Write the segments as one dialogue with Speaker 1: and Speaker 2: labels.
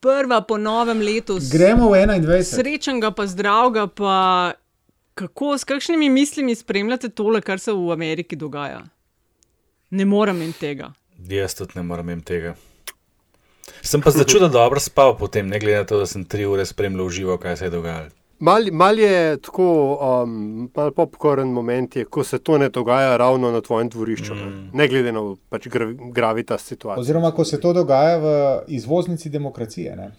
Speaker 1: prva po novem letu.
Speaker 2: Gremo v 21.
Speaker 1: Srečnega, pa zdravega, pa kako, s kakšnimi mislimi spremljate tole, kar se v Ameriki dogaja? Ne morem in tega.
Speaker 3: Jaz tudi ne morem in tega. Sem pa začel, da dobro spal potem, ne glede na to, da sem tri ure spremljal živo, kaj se je dogajalo.
Speaker 4: Mal, mal je tako, um, malo popkoren moment, je, ko se to ne dogaja ravno na tvojem dvorišču, mm. ne, ne glede na pač gra, gravita situacije.
Speaker 2: Oziroma, ko se to dogaja v izvoznici demokracije. Ne?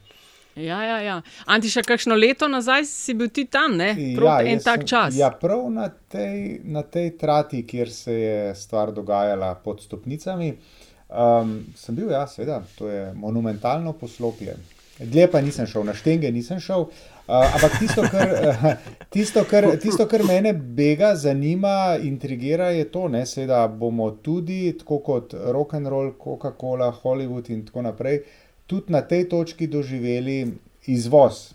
Speaker 1: Ja, ja, ja. Anti, še kakšno leto nazaj si bil ti tam, ne?
Speaker 2: Ja,
Speaker 1: en tak
Speaker 2: sem,
Speaker 1: čas.
Speaker 2: Ja, prav na tej, na tej trati, kjer se je stvar dogajala pod stopnicami, um, sem bil, ja, seveda, to je monumentalno poslopje. Dlje pa nisem šel, na štenge nisem šel. Uh, ampak tisto kar, uh, tisto, kar, tisto, kar mene bega, zanima, intrigira, je to, da bomo tudi, tako kot rock and roll, Coca-Cola, Hollywood in tako naprej, tudi na tej točki doživeli izvoz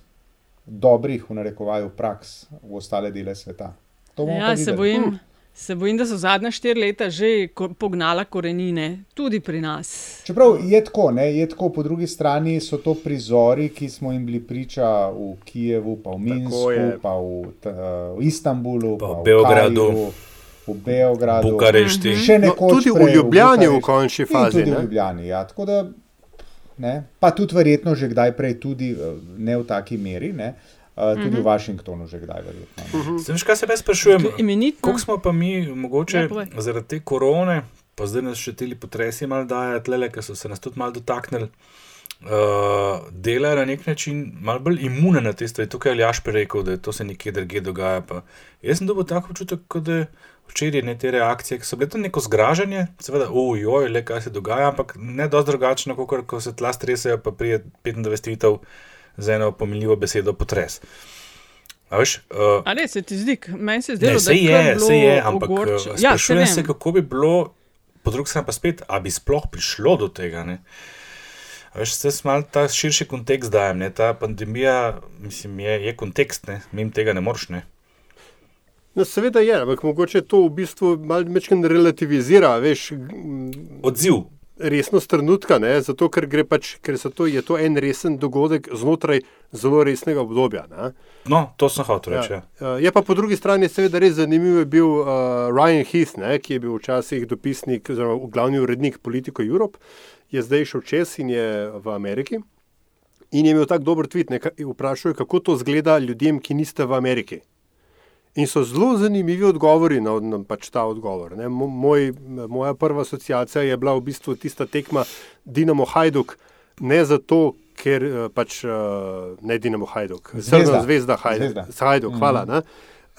Speaker 2: dobrih, v narekovaju, praks v ostale dele sveta.
Speaker 1: Ja, se bojim. Hm. Se bojim, da so zadnja štiri leta že pognala korenine, tudi pri nas.
Speaker 2: Čeprav je tako, ne, je tako, po drugi strani so to prizori, ki smo jim bili priča v Kijevu, pa v Minsku, pa v, t, v Istanbulu,
Speaker 3: pa, pa v Beogradu.
Speaker 2: Kalju, v Beogradu,
Speaker 3: Bukarešti.
Speaker 2: no,
Speaker 4: tudi
Speaker 2: prej,
Speaker 4: v Ljubljani,
Speaker 2: v,
Speaker 4: v končni fazi.
Speaker 2: Tudi ne? v Ljubljani, ja. Tako da, ne, pa tudi verjetno že kdaj prej, tudi ne v taki meri. Ne. Uh, tudi uh -huh. v
Speaker 1: Mhm.
Speaker 2: Washingtonu, že kdaj verjetno.
Speaker 3: Uh -huh. Veš, kaj se jaz sprašujem? Koliko smo pa mi, mogoče
Speaker 1: Ja, povej.
Speaker 3: zaradi te korone, pa zdaj nas še ti potresi malo dajo, tlele, ki so se nas tudi malo dotaknili, uh, delajo na nek način malo bolj imune na te stvari. Tukaj je Aljaš rekel, da to se nekje drugje dogaja. Pa. Jaz sem dobil tako občutek, kot da včeraj ne te reakcije, ki so bile to neko zgražanje, seveda, ujoj, le kaj se dogaja, ampak ne dosti drugačno, kot ko se tla stresajo, pa prije 25 vitov za eno pomiljivo besedo potres. A veš, uh,
Speaker 1: A ne, se ti zdi, meni se zdi, da
Speaker 3: Ne, se
Speaker 1: je kar
Speaker 3: je, se je, ampak
Speaker 1: ogorče-
Speaker 3: ja,
Speaker 1: Ja,
Speaker 3: sprašujem
Speaker 1: se
Speaker 3: se,
Speaker 1: vem.
Speaker 3: kako bi bilo, po drugi strani pa spet, ali bi sploh prišlo do tega. Ne? A Veš, se malo ta širši kontekst dajem. Ne? Ta pandemija mislim, je, je kontekst, ne? mim tega ne moreš. Ne?
Speaker 4: No, seveda je, ampak mogoče to v bistvu malo večkrat relativizira, veš,
Speaker 3: Odziv.
Speaker 4: Resnost trenutka, ne? zato ker, pač, ker to, je to en resen dogodek znotraj zelo resnega obdobja. Ne?
Speaker 3: No, to sem hotel reči. Ja.
Speaker 4: Ja. Je pa po drugi strani seveda res zanimiv je bil uh, Ryan Heath, ne, ki je bil včasih dopisnik oziroma glavni urednik Politico Europe, je zdaj šel čez in je v Ameriki. In je imel tako dober tweet, ne, vprašal je, kako to zgleda ljudem, ki niste v Ameriki. In so zelo zanimivi odgovori na, na pač ta odgovor. Ne. Mo- Moj, moja prva asociacija je bila v bistvu tista tekma Dinamo Hajduk, ne zato, ker eh, pač eh, ne Dinamo Hajduk,
Speaker 2: Zvezda.
Speaker 4: Crvena zvezda Hajduk.
Speaker 2: Zvezda.
Speaker 4: Hajduk, hvala. Ne.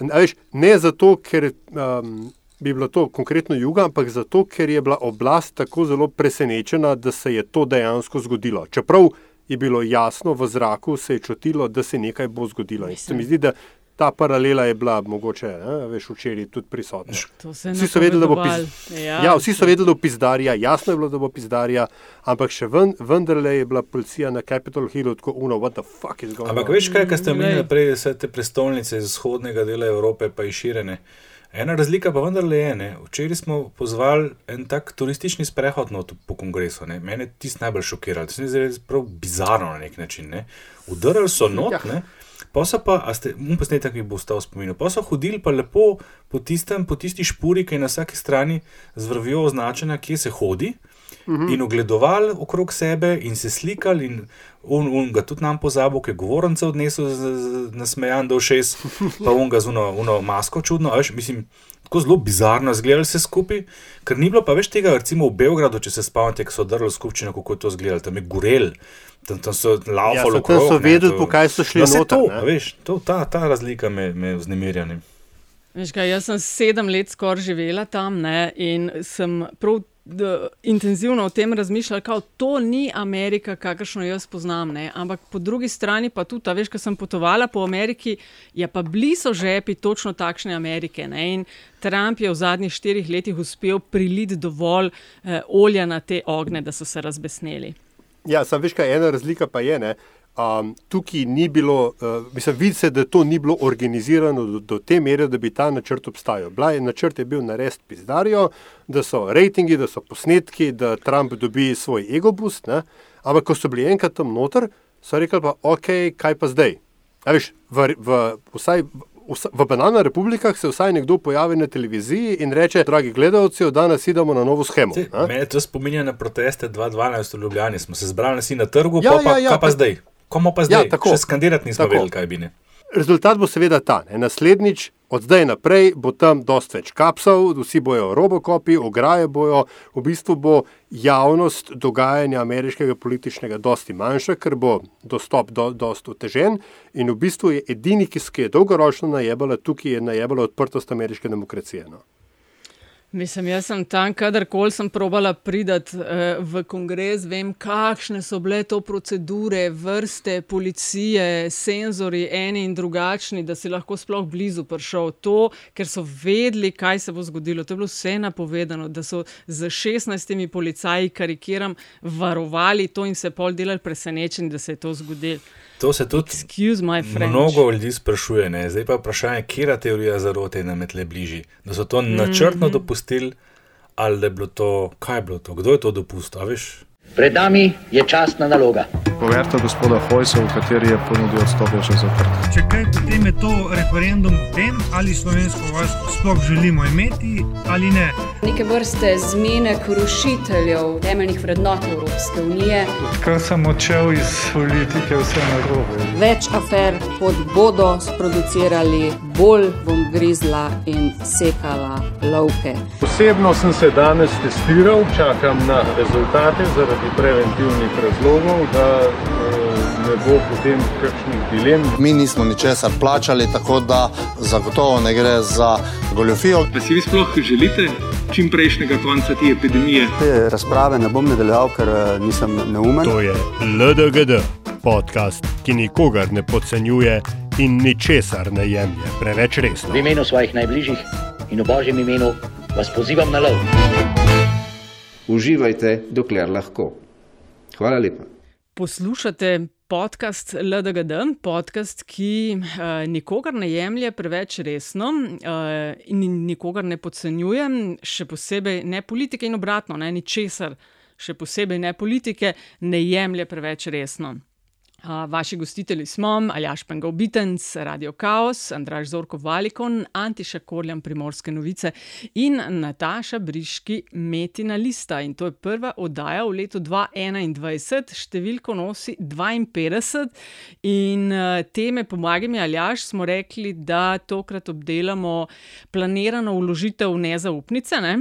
Speaker 4: A Veš, ne zato, ker um, bi bilo to konkretno juga, ampak zato, ker je bila oblast tako zelo presenečena, da se je to dejansko zgodilo. Čeprav je bilo jasno v zraku, se je čutilo, da se nekaj bo zgodilo. In se mi zdi, da ta paralela je bila mogoče, ne, veš, včeraj tudi prisotna.
Speaker 1: Je
Speaker 4: Vsi so vedeli, da bo
Speaker 1: napovedovalo.
Speaker 4: pizd...
Speaker 1: Ja,
Speaker 4: ja, vsi so vedeli, da bo pizdarija, jasno je bilo, da bo pizdarija, ampak še ven, vendarle je bila policija na Capitol Hillu tako uno, what the fuck is going
Speaker 3: Ampak
Speaker 4: on.
Speaker 3: veš kaj, kar ste omenili prej, vse te prestolnice iz vzhodnega dela Evrope, pa izširjene. Ena razlika pa vendarle je, ne. včeraj smo pozvali en tak turistični sprehod not po kongresu. Ne. Mene je tisto najbolj šokiralo, to se mi zdi prav bizarno na nek način. Ne. Udarili so not,
Speaker 4: Ja.
Speaker 3: ne. Pa so pa, a ste, um posnetek mi bo ostal v spominu, pa so hodili pa lepo po, tistem, po tisti špuri, ki je na vsaki strani z vrvijo označena, kje se hodi.
Speaker 4: Mhm.
Speaker 3: In ogledovali okrog sebe, in se slikali, in on, on ga tudi nam pozabil, ki je govornice odnesel, nasmejan do šest, pa on ga z uno, uno masko čudno. Veš, mislim, tako zelo bizarno izgledalo vse skupaj, ker ni bilo pa več tega, recimo v Beogradu, če se spomnite, ko so drli skupščino, kako je to izgledalo, tam je gorel, tam, tam so
Speaker 4: Ja,
Speaker 3: laufali okrog.
Speaker 4: tam so vedeli,
Speaker 3: to-
Speaker 4: po kaj so šli
Speaker 3: No,
Speaker 4: noter.
Speaker 3: to, veš, to, ta, ta razlika me, me vznemirja. ne.
Speaker 1: Veš kaj, jaz sem sedem let skoraj živela tam ne, in sem prav d, intenzivno o tem razmišljala, da to ni Amerika, kakršno jaz poznam. Ne. Ampak po drugi strani pa tudi, a veš, ko sem potovala po Ameriki, je pa blizu žepi točno takšne Amerike. Ne. In Trump je v zadnjih štirih letih uspel priliti dovolj eh, olja na te ogne, da so se razbesneli.
Speaker 4: Ja, sam veš, kaj ena razlika pa je. Ne? Um, tukaj ni bilo, uh, mislim, vidi se, da to ni bilo organizirano do, do te mere, da bi ta načrt obstajal. Bila je, načrt je bil narediti pizdarijo, da so rejtingi, da so posnetki, da Trump dobi svoj ego boost, ne? ampak ko so bili enkrat tam noter, so rekli pa, ok, kaj pa zdaj. Veš, v, v, vsaj, vsa- v banana republikah se vsaj nekdo pojavi na televiziji in reče, dragi gledalci, danes idemo na novo schemo. A?
Speaker 3: Mene to spominja na proteste 2012 v Ljubljani. Smo se zbrali na trgu,
Speaker 4: Ja,
Speaker 3: ja, pa,
Speaker 4: ja, ja,
Speaker 3: ja, pa
Speaker 4: tak-
Speaker 3: zdaj. Komu pa
Speaker 4: Ja,
Speaker 3: zdaj?
Speaker 4: tako.
Speaker 3: Še skandirati nismo
Speaker 4: Tako.
Speaker 3: vedeli, kaj bi ne.
Speaker 4: Rezultat bo seveda ta. Ne. Naslednjič, od zdaj naprej, bo tam dosta več kapsov, vsi bojo robokopi, ograje bojo, v bistvu bo javnost dogajanja ameriškega političnega dosti manjša, ker bo dostop do, dosti otežen in v bistvu je edini, ki se je dolgoročno najebala tukaj, je najebala odprtost ameriške demokracije. No.
Speaker 1: Mislim, jaz sem tam, kadarkoli sem probala priti uh, v kongres, vem, kakšne so bile to procedure, vrste, policije, senzori, eni in drugačni, da si lahko sploh blizu prišel. To, ker so vedeli, kaj se bo zgodilo. To je bilo vse napovedano, da so z 16 policaji, karikiram, varovali to in se pol delali presenečeni, da se je to zgodilo.
Speaker 3: To se tudi mnogo ljudi sprašuje. Ne? Zdaj pa je vprašanje, kera teorija zarote je nam je tle bližji. Da so to načrtno dopustili, ali da je bilo to, kaj je bilo to, kdo je to dopustil, veš?
Speaker 5: Pred nami je častna naloga.
Speaker 6: Poverta gospoda Hojsa, v kateri je ponudil odstop, je že zaprta.
Speaker 7: Če kaj, potem je to referendum o tem, ali slovensko vojsko sploh želimo imeti ali ne.
Speaker 8: Neke vrste zmenek rušiteljev temeljnih vrednot Evropske unije.
Speaker 9: Kar sem odšel iz politike, vse narobe.
Speaker 10: Več afer, kot bodo sproducirali, bolj bom grizla in sekala lovke.
Speaker 11: Osebno sem se danes testiral, čakam na rezultate zaradi preventivnih razlogov, da eh, ne bo potem kakšnih dilem.
Speaker 12: Mi nismo ničesar plačali, tako da zagotovo ne gre za goljofijo.
Speaker 13: Pa si vi sploh želite čim prejšnjega konca te epidemije?
Speaker 14: Te razprave ne bom nadaljeval, ker eh, nisem neumen.
Speaker 15: To je LDGD, podcast, ki nikogar ne podcenjuje in ničesar ne jemlje preveč resno.
Speaker 5: V imenu svojih najbližjih in v božjem imenu vas pozivam na lov.
Speaker 16: Uživajte, dokler lahko. Hvala lepa.
Speaker 1: Poslušate podcast LDGD, podcast, ki uh, nikogar ne jemlje preveč resno uh, in nikogar ne podcenjuje, še posebej ne politike in obratno, ne ničesar, še posebej ne politike, ne jemlje preveč resno. Vaši gostitelji smo Aljaš Pengal Bitenc, Radio Chaos, Andraš Zorko Valikon, Antiša Korjan Primorske novice in Nataša Briški Metina Lista. In to je prva oddaja v letu 2021, številko nosi 52. In uh, teme Pomagaj mi, Aljaš, smo rekli, da tokrat obdelamo planirano vložitev nezaupnice. Ne?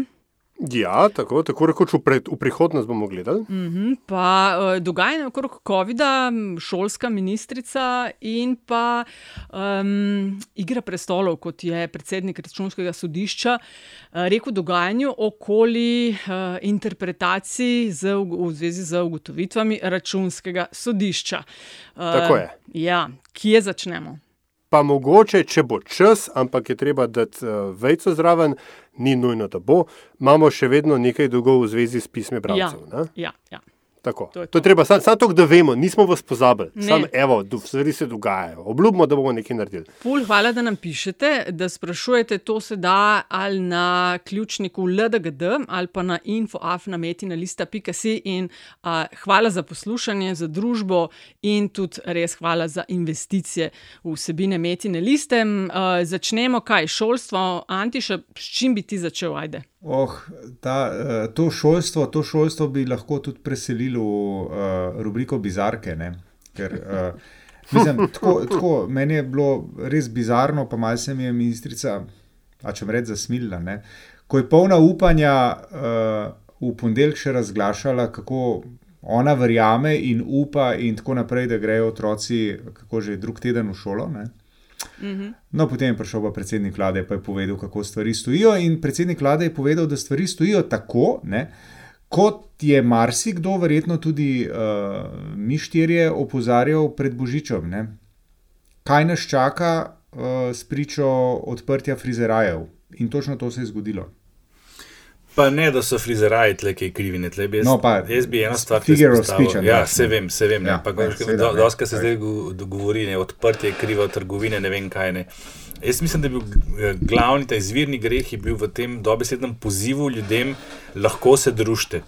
Speaker 4: Ja, tako, tako rekoč v, pred, v prihodnost bomo gledali.
Speaker 1: Mm -hmm, pa uh, dogajanje okrog COVID-a, šolska ministrica in pa um, Igra prestolov, kot je predsednik računskega sodišča uh, rekel, dogajanju okoli uh, interpretacij z, v zvezi z ugotovitvami računskega sodišča. Uh,
Speaker 4: Tako je.
Speaker 1: Ja, kje začnemo?
Speaker 4: Pa mogoče, če bo čas, ampak je treba dati uh, vejco zraven, ni nujno, da bo, imamo še vedno nekaj dolgov v zvezi s pismi bralcev.
Speaker 1: Ja, ja, ja.
Speaker 4: Tako.
Speaker 1: To je
Speaker 4: to je treba, samo sam to, da vemo, nismo vas pozabili.
Speaker 1: Ne.
Speaker 4: Samo, evo, stvari se dogajajo. Obljubimo, da bomo nekaj naredili.
Speaker 1: Ful, hvala, da nam pišete, da sprašujete, to se da ali na ključniku LDGD ali pa na infoafnametina.si. In uh, hvala za poslušanje, za družbo in tudi res hvala za investicije v vsebine Metine liste. Uh, začnemo kaj, šolstvo, Antiša, s čim bi ti začel, ajde?
Speaker 2: Oh, ta, eh, to, šolstvo, to šolstvo bi lahko tudi preselili v uh, rubriko Bizarke. Ne? Ker, uh, mislim, tako, tako, meni je bilo res bizarno, pa malce se mi je ministrica, a če reč, zasmilila. Ne? Ko je polna upanja uh, v ponedeljek še razglašala, kako ona verjame in upa, in tako naprej, da grejo otroci, kako že drug teden v šolo. Ne? No, potem je prišel pa predsednik vlade in je povedal, kako stvari stojijo. In predsednik vlade je povedal, da stvari stojijo tako, ne, kot je marsikdo, verjetno tudi uh, mi štirje, opozarjal pred Božičem. Ne. Kaj nas čaka uh, s pričo odprtja frizerajev? In točno to se je zgodilo.
Speaker 3: Pa ne, da so frizeraji tle, ki krivi, ne tle. bi Jaz,
Speaker 2: No, pa
Speaker 3: jaz bi eno stvar
Speaker 2: figure of speech,
Speaker 3: Ja,
Speaker 2: Andraž,
Speaker 3: se
Speaker 2: ne.
Speaker 3: vem, se vem.
Speaker 2: Ja,
Speaker 3: Ja, ampak
Speaker 2: ja,
Speaker 3: veš,
Speaker 2: seveda,
Speaker 3: do,
Speaker 2: ne.
Speaker 3: doska se zdaj go- govori, ne, odprtje je krivo, trgovine, ne vem kaj. Ne. Jaz mislim, da je bil eh, glavni, ta izvirni greh je bil v tem dobesednem pozivu ljudem, lahko se družite.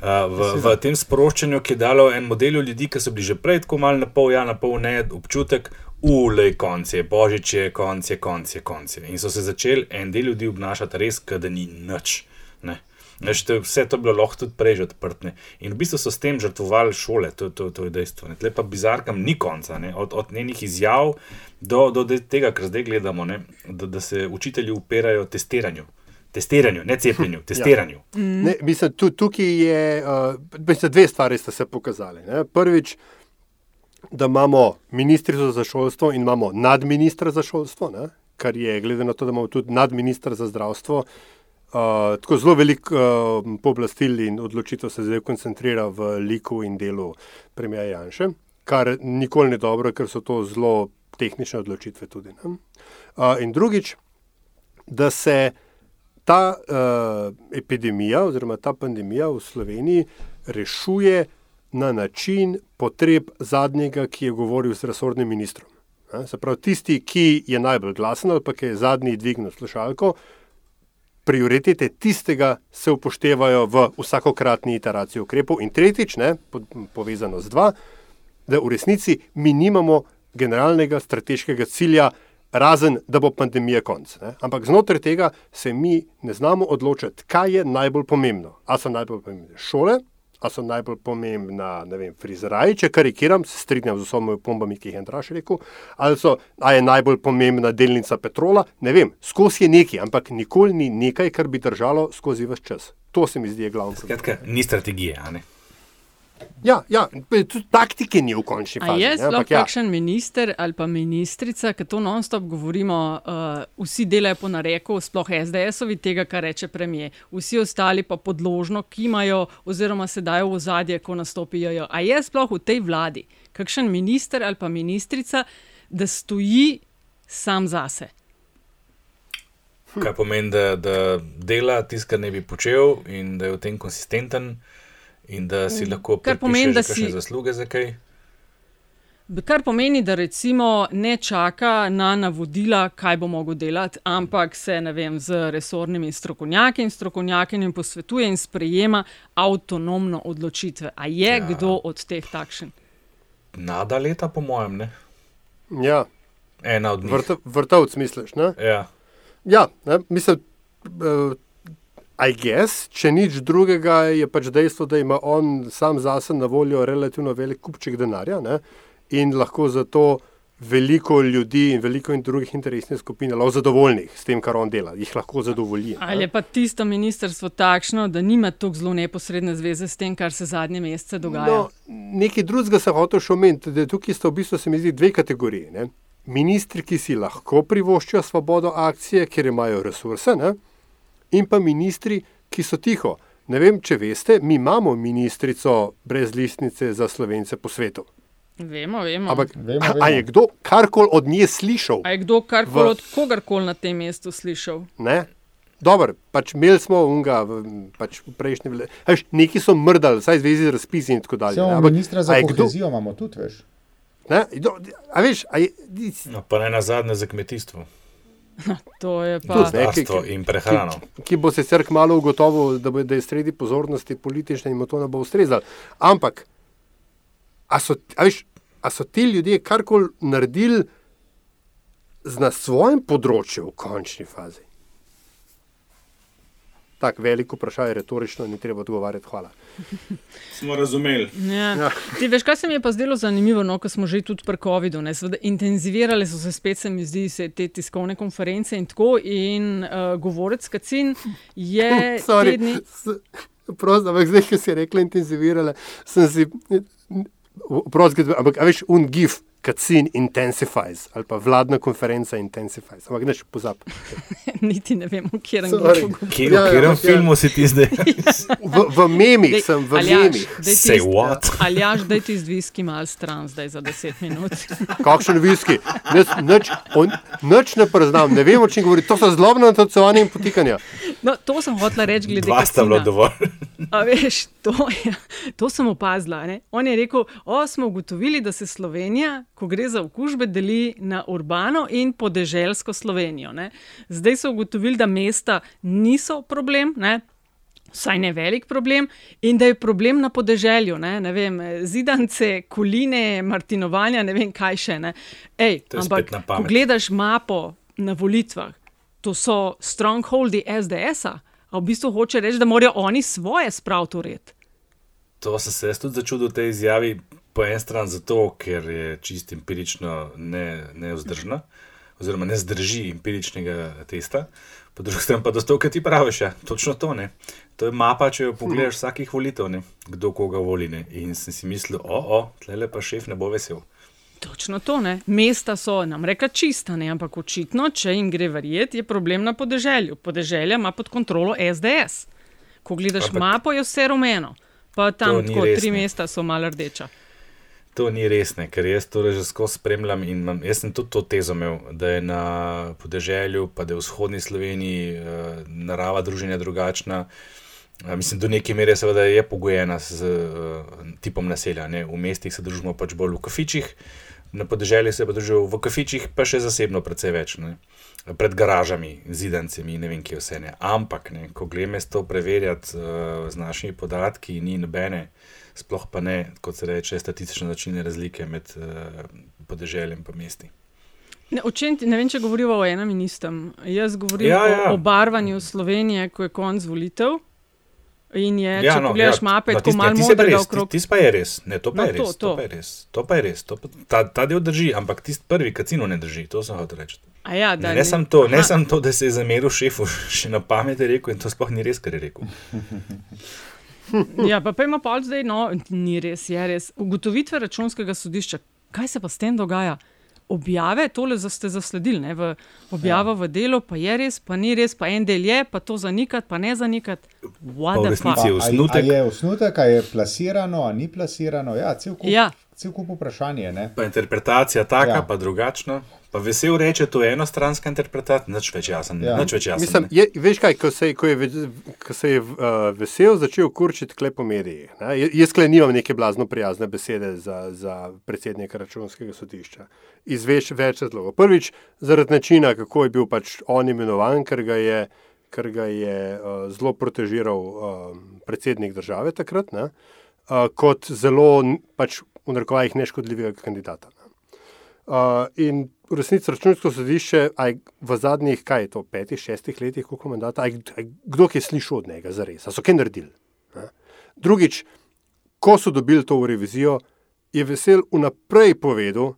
Speaker 3: Uh, v, v tem sproščanju, ki je dalo en model ljudi, ki so bili že prej tako malo na pol, ja, na pol ne, občutek, ulej, konc je, božič je, konc je, konc je, konc je. In so se začeli en del ljudi obnašati res, da ni nič. Ne. Veš, to, vse to je bilo lahko tudi prej že odprto. In v bistvu so s tem žrtvovali šole, to, to, to je dejstvo. Tle pa bizarkam ni konca, ne. od, od njenih izjav do, do tega, kar zdaj gledamo, ne. da, da se učitelji upirajo testiranju. Testiranju, ne cepljenju, testiranju.
Speaker 4: Ne, mislim, tu, tukaj je, uh, mislim, dve stvari sta se pokazali. Ne. Prvič, da imamo ministrico za šolstvo in imamo nadministra za šolstvo, ne, kar je, glede na to, da imamo tudi nadministra za zdravstvo, uh, tako zelo veliko uh, pooblastil in odločitev se zdaj koncentrira v liku in delu premija Janša, kar nikoli ni dobro, ker so to zelo tehnične odločitve tudi. Ne. Uh, in drugič, da se ta uh, epidemija oziroma ta pandemija v Sloveniji rešuje na način potreb zadnjega, ki je govoril z resornim ministrom. Ne, Se pravi, tisti, ki je najbolj glasen ali pa ki je zadnji dvignil slušalko, prioritete tistega se upoštevajo v vsakokratni iteraciji ukrepov. In tretjič, ne, po- povezano z dva, da v resnici mi nimamo generalnega strateškega cilja, razen da bo pandemija konc. Ne? Ampak znotraj tega se mi ne znamo odločiti, kaj je najbolj pomembno. A so najbolj pomembne šole, a so najbolj pomembna, ne vem, frizeraji, če karikiram, se strinjam z vsemi pombami, ki jih je Andraš rekel, ali so, a je najbolj pomembna delnica petrola, ne vem, skozi je nekaj, ampak nikoli ni nekaj, kar bi držalo skozi vse čas. To se mi zdi glavno.
Speaker 3: Skratka, ni strategije. a ne.
Speaker 4: Ja, ja, tudi taktike ni v končni
Speaker 1: A
Speaker 4: fazi.
Speaker 1: je sploh
Speaker 4: ja.
Speaker 1: kakšen minister ali pa ministrica, ki to non-stop govorimo, uh, vsi delajo po nareku, sploh SDS-ovi tega, kar reče premije, vsi ostali pa podložno kimajo oziroma se dajo v zadje, ko nastopijo. A je sploh v tej vladi kakšen minister ali pa ministrica, da stoji sam zase?
Speaker 3: Kaj pomeni, da, da dela tisto, kar ne bi počel, in da je v tem konsistenten, in da si lahko
Speaker 1: Kar pomeni, da si-
Speaker 3: zasluge za kaj.
Speaker 1: Kar pomeni, da recimo ne čaka na navodila, kaj bo mogel delati, ampak se ne vem, z resornimi strokovnjaki in strokovnjakinjami posvetuje in sprejema avtonomno odločitve. A je ja. kdo od teh takšen?
Speaker 3: Nada leta, po mojem, ne.
Speaker 4: Ja.
Speaker 3: Ena od njih.
Speaker 4: Vrta, vrtovc, misliš? Ne?
Speaker 3: Ja.
Speaker 4: Ja, ne, mislim, uh, I guess, če nič drugega, je pač dejstvo, da ima on sam zase na voljo relativno velik kupček denarja ne, in lahko zato veliko ljudi in veliko in drugih interesnih skupin lahko zadovoljnih s tem, kar on dela, jih lahko zadovolji.
Speaker 1: Ali je pa tisto ministrstvo takšno, da nima tako zelo neposredne zveze s tem, kar se zadnje mesece dogaja?
Speaker 4: No, nekaj drugega sem hotel še omeniti, da tukaj sta v bistvu se mi zdi dve kategoriji. Ne? Ministri, ki si lahko privoščijo svobodo akcije, ker imajo resurse, ne? In pa ministri, ki so tiho. Ne vem, če veste, mi imamo ministrico brez listnice za slovence po svetu.
Speaker 1: Vemo, vemo.
Speaker 4: Ampak, a, a je kdo karkoli od nje slišal?
Speaker 1: A je kdo karkoli
Speaker 4: v-
Speaker 1: od kogarkoli na tem mestu slišal?
Speaker 4: Ne? Dobro, pač imeli smo unga v, pač v prejšnji vladi. Neki so mrdali, vsaj v zvezi z razpisi in tako dalje. Ne. Ampak
Speaker 2: ministra za kohezijo, imamo tudi, veš.
Speaker 4: Ne? Do- A veš, a je,
Speaker 3: No, pa ne na zadnje za kmetijstvo.
Speaker 1: To je pa.
Speaker 3: Gozdarstvo in prehrano.
Speaker 4: Ki, ki bo sicer kmalo ugotovil, da, bo, da je sredi pozornosti politične in mu to ne bo ustrezalo. Ampak, a so, a veš, a so ti ljudje karkoli naredili z- na svojem področju v končni fazi? Tako veliko vprašanje, retorično, ni treba odgovarjati. Hvala.
Speaker 3: Smo razumeli.
Speaker 1: Ja. Ti veš, kaj se mi je pa zdelo zanimivo, no, ko smo že tudi pri COVID-u. ne, seveda Intenzivirale so se spet, se mi zdi, se te tiskovne konference in tako. In uh, govorec Kacin je
Speaker 4: Sorry,
Speaker 1: te dni.
Speaker 4: s- Prost, ampak zdaj, ki si rekla, intenzivirala, sem si. Prost, ampak a veš, un gif, kacin intensifies, ali pa vladna konferenca intensifies. Ampak neš pozab.
Speaker 1: Niti ne vem, v katerem
Speaker 4: Ja,
Speaker 3: v
Speaker 4: ja,
Speaker 3: katerem
Speaker 4: ja.
Speaker 3: filmu si ti zdaj?
Speaker 4: V, v memih
Speaker 1: Dej,
Speaker 4: sem, v
Speaker 1: Aljaž,
Speaker 4: memih.
Speaker 3: Say what?
Speaker 1: Aljaž, daj ti z viski mal stran zdaj za 10 minut.
Speaker 4: Kakšen viski? Nič, nič, on, nič ne priznam, ne vem, o čem govori. To so zlobno natacovanje in potikanja.
Speaker 1: No, to sem hotela reči glede
Speaker 3: Dva sta
Speaker 1: Kacina.
Speaker 3: dovolj.
Speaker 1: A veš, to, je, to sem opazila. Ne? On je rekel, o, smo ugotovili, da se Slovenija, ko gre za okužbe, deli na urbano in podeželsko Slovenijo. Ne? Zdaj so ugotovili, da mesta niso problem. Ne? vsaj ne velik problem, in da je problem na podeželju, ne, ne vem, zidance, koline, martinovanja, ne vem kaj še. Ne. Ej, ampak, ko gledaš mapo na volitvah, to so strongholdi SDS-a, a v bistvu hoče reči, da morajo oni svoje spraviti v red.
Speaker 3: To sem se tudi začudil v tej izjavi, po eni strani zato, ker je čist empirično ne, neozdržna, oziroma ne zdrži empiričnega testa, po drugi strani pa zato, ker ti praviš, ja, točno to ne. To je mapa, če jo pogledaš vsakih volitev, ne, kdo koga voli. Ne. In sem si mislil, o, o, tle pa šef ne bo vesel.
Speaker 1: Točno to, ne. Mesta so nam rekla čista, ne, ampak očitno, če jim gre verjeti, je problem na podeželju. Podeželje ima pod kontrolo SDS. Ko gledaš
Speaker 3: Ampak-
Speaker 1: mapo, je vse rumeno, pa tam tako
Speaker 3: res,
Speaker 1: tri
Speaker 3: ne.
Speaker 1: mesta so malo rdeča.
Speaker 3: To ni res, ne, ker jaz to že skozi spremljam in imam, jaz sem tudi to tezo imel, da je na podeželju, pa da je v vzhodni Sloveniji eh, narava družine drugačna. Eh, Mislim, do neke mere seveda je pogojena z uh, tipom naselja. Ne? V mestih se družimo pač bolj v kafičih, na podeželju se pa družijo v kafičih, pa še zasebno precej več. Ne? Pred garažami, zidancami, ne vem, kje vse ne. Ampak, ne, ko gremo to preverjati uh, z našimi podatki, ni nobene, sploh pa ne, kot se reče, statistične načine razlike med uh, podeželjem in mesti.
Speaker 1: Ne, o čem ti- ne vem, če govoriva o enem in istem. Jaz govorim
Speaker 3: Ja,
Speaker 1: ja, o barvanju Slovenije, ko je konc volitev. In je, ja, če no, pogledaš ja, mape, tako
Speaker 3: ja,
Speaker 1: malo
Speaker 3: tisti je pa
Speaker 1: modrega
Speaker 3: res,
Speaker 1: okrog.
Speaker 3: Tisti pa je res, ne, to pa
Speaker 1: No,
Speaker 3: je res.
Speaker 1: to,
Speaker 3: To,
Speaker 1: to.
Speaker 3: pa je res, to pa je res. To pa, ta, ta del drži, ampak tisti prvi, kacino ne drži, to sem hotel reči.
Speaker 1: A Ja, da,
Speaker 3: Ne, ne, samo to, ne
Speaker 1: Aha.
Speaker 3: sam to, da se je zameril šefu, še na pamet je rekel in to sploh ni res, kar je rekel.
Speaker 1: Ja, pa, pa ima pol zdaj, no, ni res, je res. Ugotovitve računskega sodišča, kaj se pa s tem dogaja? Objave, tole za- ste zasledili, ne, v objavo ja. v delu, pa je res, pa ni res, pa en del je, pa to zanikati, pa ne zanikati. What the fuck?
Speaker 2: A, a, a je osnutek, a je plasirano, a ni plasirano. Ja, cel kup,
Speaker 1: Ja.
Speaker 2: Cel kup vprašanje. Ne?
Speaker 3: Pa interpretacija taka,
Speaker 2: Ja.
Speaker 3: pa drugačna. Pa vesel reče, to je enostranska interpretacija, nič več jasen.
Speaker 2: Ja.
Speaker 3: Nič več jasen.
Speaker 4: Mislim, je, veš kaj, ko se, je- ko je, ko se je uh, vesel začel kurčiti klep po? J- Jaz kle nimam neke blazno prijazne besede za, za predsednika računskega sodišča. Iz več, več razlogov. Prvič, zaradi načina, kako je bil pač on imenovan, ker ga je, ker ga je uh, zelo protežiral uh, predsednik države takrat, ne? uh, kot zelo pač v narekovajih neškodljivega kandidata. Uh, in v resnici računsko sodišče, aj v zadnjih, kaj je to, petih, šestih letih, koliko mandata, aj, aj, kdo je slišal od njega za res, so kaj naredili. Ne? Drugič, ko so dobili to revizijo, je vesel vnaprej povedal,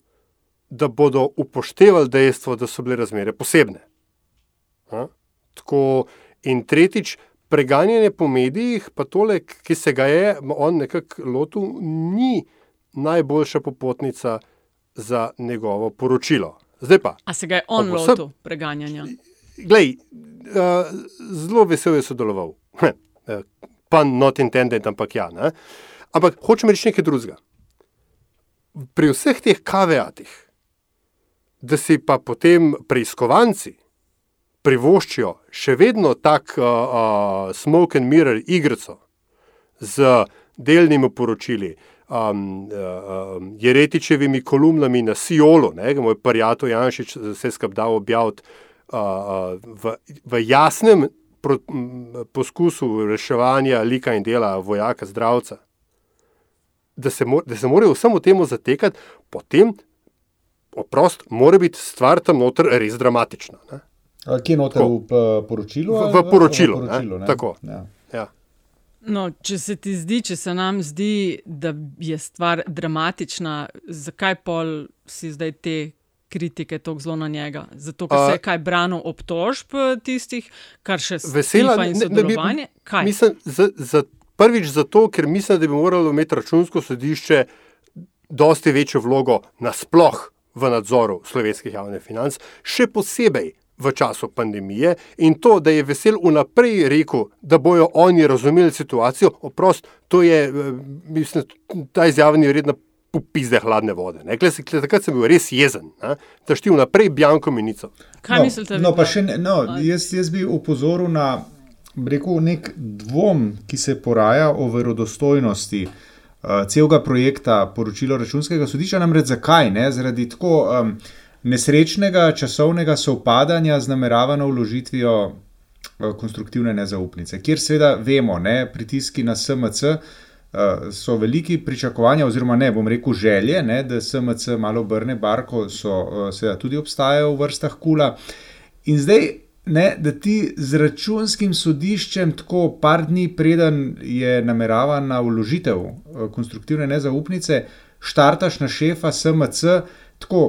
Speaker 4: da bodo upoštevali dejstvo, da so bile razmere posebne. Ne? Tako, in tretjič, preganjanje po medijih, pa tole, ki se ga je on nekako lotil, ni najboljša popotnica za njegovo poročilo. Zdaj pa.
Speaker 1: A se ga je on
Speaker 4: ob vsem-
Speaker 1: lotil preganjanja?
Speaker 4: Glej, uh, zelo vesel je sodeloval. Eh, Pa not intended, ampak ja. Ne? Ampak hočem reči nekaj drugega. Pri vseh teh kaveatih, da si pa potem preiskovanci privoščijo še vedno tak uh, uh, smoke and mirror igrico z delnimi poročili, uh, um, Jeretičevimi kolumnami na Siolu, ne, moj prijatelj Janšič se je skapdal objaviti uh, uh, v, v jasnem pro, m, poskusu reševanja lika in dela vojaka, zdravca. Da se, mo, da se morajo vsemu temu zatekati, potem, oprost, mora biti stvar tam noter res dramatična. Ne?
Speaker 2: Kje noter
Speaker 4: Tako.
Speaker 2: v p- poročilu?
Speaker 4: V,
Speaker 2: ali
Speaker 4: v poročilu,
Speaker 2: v poročilu
Speaker 4: ne?
Speaker 2: ne?
Speaker 4: tako.
Speaker 2: Ja.
Speaker 4: Ja.
Speaker 1: No, če se ti zdi, če se nam zdi, da je stvar dramatična, zakaj pol si zdaj te kritike tako zelo na njega? Zato, ker se je kaj branil obtožb eh, tistih, kar še
Speaker 4: Vesela,
Speaker 1: in
Speaker 4: ne- ne bi-
Speaker 1: sodelovanje? Kaj?
Speaker 4: Mislim, za, za, prvič zato, ker mislim, da bi moralo imeti računsko sodišče dosti večjo vlogo nasploh v nadzoru slovenskih javnih financ, še posebej v času pandemije in to, da je vesel vnaprej rekel, da bojo oni razumeli situacijo, oprost, to je, eh, mislim, ta izjava ni vredna popizde hladne vode. Ne? Se- glej, takrat sem bil res jezen, ne? da šti vnaprej bjanko menico.
Speaker 1: Kaj mislite vi
Speaker 2: No, pa še ne, no, jaz, jaz bi upozoril na rekel, nek dvom, ki se poraja o verodostojnosti uh, celega projekta poročilo računskega sodišča. Namreč zakaj? Ne? Zaradi tako um, nesrečnega časovnega sovpadanja z nameravano vložitvijo uh, konstruktivne nezaupnice, kjer seveda vemo, ne, pritiski na SMC. Uh, so veliki pričakovanja, oziroma ne bom rekel želje, ne, da SMC malo obrne barko, so uh, seveda tudi obstajajo v vrstah kula. In zdaj, ne, da ti z računskim sodiščem, tako par dni preden je nameravana vložitev konstruktivne nezaupnice, štartaš na šefa SMC, tako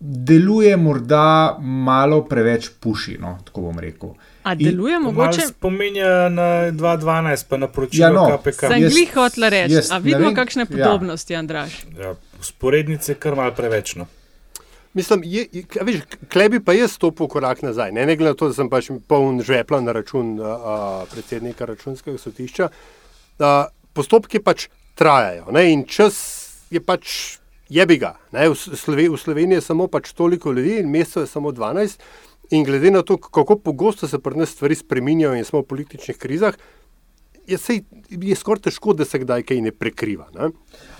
Speaker 2: deluje morda malo preveč pušino, tako bom rekel.
Speaker 1: A deluje mogoče?
Speaker 3: Spominja na 2.12, pa na poročilo
Speaker 2: Ja, no.
Speaker 3: KPK.
Speaker 1: Sem glih hotla reči.
Speaker 2: jaz
Speaker 1: A vidimo
Speaker 2: vem,
Speaker 1: kakšne
Speaker 2: ja.
Speaker 1: podobnosti, Andraš?
Speaker 3: Ja, sporednice kar malo preveč. No.
Speaker 4: Mislim, je, je, veš, klebi pa je stopil korak nazaj. Ne, ne glede na to, da sem pač poln žvepla na račun a, predsednika računskega sodišča. A, postopki pač trajajo ne, in čas je pač jebi ga. Ne, v, Slove, v Sloveniji je samo pač toliko ljudi in mesto je samo 12. In glede na to, kako pogosto se pri nas stvari spreminjajo in smo v političnih krizah, je, sej, je skoraj težko, da se kdaj kaj ne prekriva. Ne.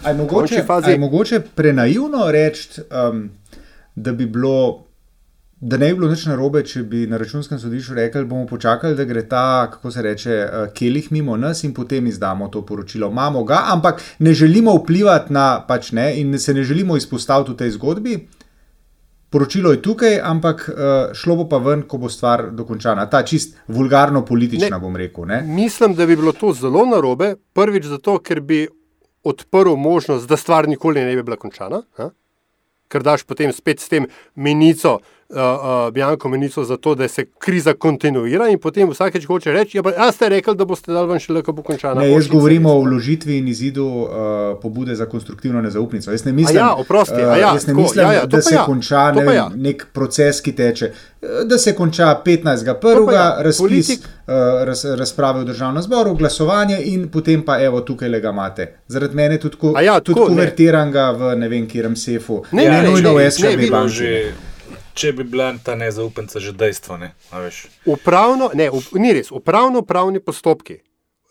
Speaker 2: A je mogoče,
Speaker 4: fazi-
Speaker 2: je mogoče prenaivno reči, um, da bi bilo. Da ne bi bilo nič narobe, če bi na računskem sodišču rekli, bomo počakali, da gre ta, kako se reče, eh, kelih mimo nas in potem izdamo to poročilo. Imamo ga, ampak ne želimo vplivati na, pač ne, in se ne želimo izpostaviti v tej zgodbi. Poročilo je tukaj, ampak uh, šlo bo pa ven, ko bo stvar dokončana. Ta čist vulgarno politična,
Speaker 4: Ne.
Speaker 2: bom rekel. Ne?
Speaker 4: Mislim, da bi bilo to zelo narobe. Prvič zato, ker bi odprl možnost, da stvar nikoli ne bi bila končana. A? Ker daš potem spet s tem menico, uh, uh, Bjanko menico za to, da se kriza kontinuira in potem vsakeč hoče reči, ja, pa, a ste rekli, da boste dal ven šele, ko bo končana.
Speaker 2: Ne, jaz govorim o vložitvi in izidu uh, pobude za konstruktivno nezaupnico. Jaz ne mislim,
Speaker 4: A ja, oprosti, a
Speaker 2: uh,
Speaker 4: ja,
Speaker 2: jaz ne
Speaker 4: tako,
Speaker 2: mislim
Speaker 4: ja, ja,
Speaker 2: da se
Speaker 4: ja,
Speaker 2: konča ne vem,
Speaker 4: ja.
Speaker 2: nek proces, ki teče. eh, Da se konča 15.1.
Speaker 4: To pa ja,
Speaker 2: razpis,
Speaker 4: politik-
Speaker 2: uh, raz, razprave v državnem zboru, glasovanje in potem pa evo tukaj le ga imate. Zaradi mene tudi, ko,
Speaker 4: A ja,
Speaker 2: tudi
Speaker 4: tako, ne.
Speaker 2: konvertiran ga v ne vem, kjerem sefu.
Speaker 4: Ne,
Speaker 2: ne,
Speaker 4: ne,
Speaker 2: nujno
Speaker 4: ne,
Speaker 2: v
Speaker 4: ne,
Speaker 2: SKB banki.
Speaker 3: Če bi bila ta nezaupnica že dejstvo, ne.
Speaker 4: Upravno, ne, up, ni res. Upravno-pravni postopki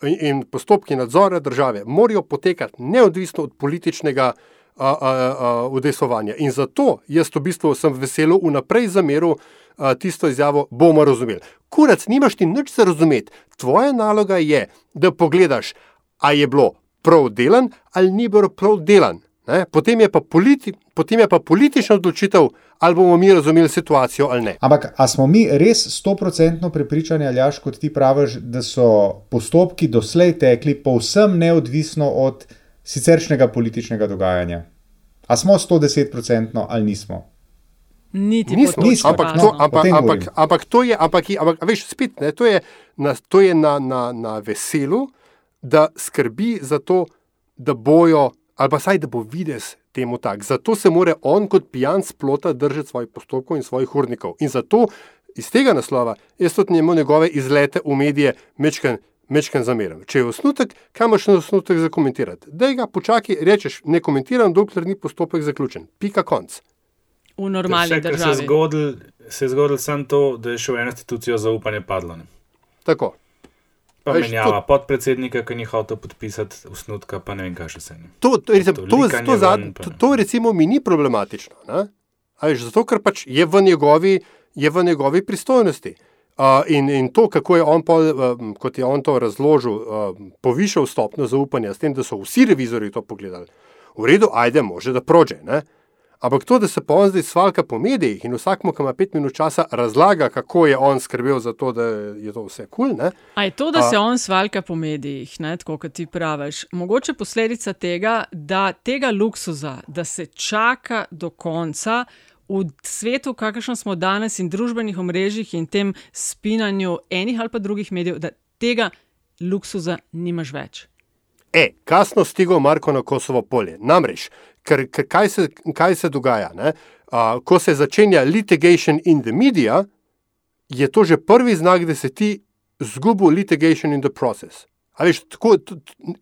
Speaker 4: in, in postopki nadzora države morajo potekati neodvisno od političnega a, a, a, udejstvovanja. In zato jaz v bistvu sem veselo vnaprej zameril a, tisto izjavo, bomo razumeli. Kurac, nimaš ti nič za razumeti. Tvoja naloga je, da pogledaš, a je bilo prav delan ali ni bilo prav delan. Ne? Potem, je pa politi, potem je pa politična odločitev, ali bomo mi razumeli situacijo ali ne.
Speaker 2: Ampak, a smo mi res stoprocentno prepričani, Aljaš, kot ti praviš, da so postopki doslej tekli povsem neodvisno od siceršnjega političnega dogajanja? A smo 110% ali nismo?
Speaker 1: Niti
Speaker 4: Nismo,
Speaker 2: nismo,
Speaker 4: ampak, to, ampak, ampak, ampak to je, ampak, ampak veš, spet, ne, to je, na, to je na, na, na veselu, da skrbi za to, da bojo, ali pa saj da bo videz temu tak. Zato se mora on kot pijan splota držati svojih postopkov in svojih urnikov. In zato iz tega naslova jaz tudi njemu njegove izlete v medije mečken. Mečken zameram. Če je osnutek, kam imaš na osnutek za komentirati? Da ga počakaj, rečeš, ne komentiram, dokler ni postopek zaključen. Pika konc.
Speaker 1: V normalni
Speaker 3: se je
Speaker 1: državi.
Speaker 3: zgodilo, se je zgodilo samo to, da je še v eno institucijo zaupanje padlo. Ne.
Speaker 4: Tako.
Speaker 3: Pa
Speaker 4: Veš,
Speaker 3: menjava podpredsednika, ki ni hotel podpisati usnutka, pa ne vem, kaj še se ne.
Speaker 4: To, to, recimo, to,
Speaker 3: likanje
Speaker 4: to, zad, to, to recimo mi ni problematično. Ne? A Veš, zato, ker pač je v njegovi, je v njegovi pristojnosti. Uh, in, in to, kako je on, pol, uh, kot je on to razložil, uh, povišal stopnjo zaupanja, s tem, da so vsi revizori to pogledali. V redu, ajde, može da prođe. Ne? Ampak to, da se pa on zdaj svalka po medijih in vsakmu, ki ima pet minut časa, razlaga, kako je on skrbel za to, da je to vse kul. Cool,
Speaker 1: A je to, da
Speaker 4: A-
Speaker 1: se on svalka po medijih, ne, tako kot ti praviš, mogoče posledica tega, da tega luksuza, da se čaka do konca v svetu, kakršno smo danes in družbenih omrežjih in tem spinanju enih ali pa drugih medijev, da tega luksuza nimaš več.
Speaker 4: E, kasno stigo Marko na Kosovo polje. Namreč, ker, ker kaj, se, kaj se dogaja? ne? A, ko se začenja litigation in the media, je to že prvi znak, da se ti zgubi litigation in the process. A veš, tako, t,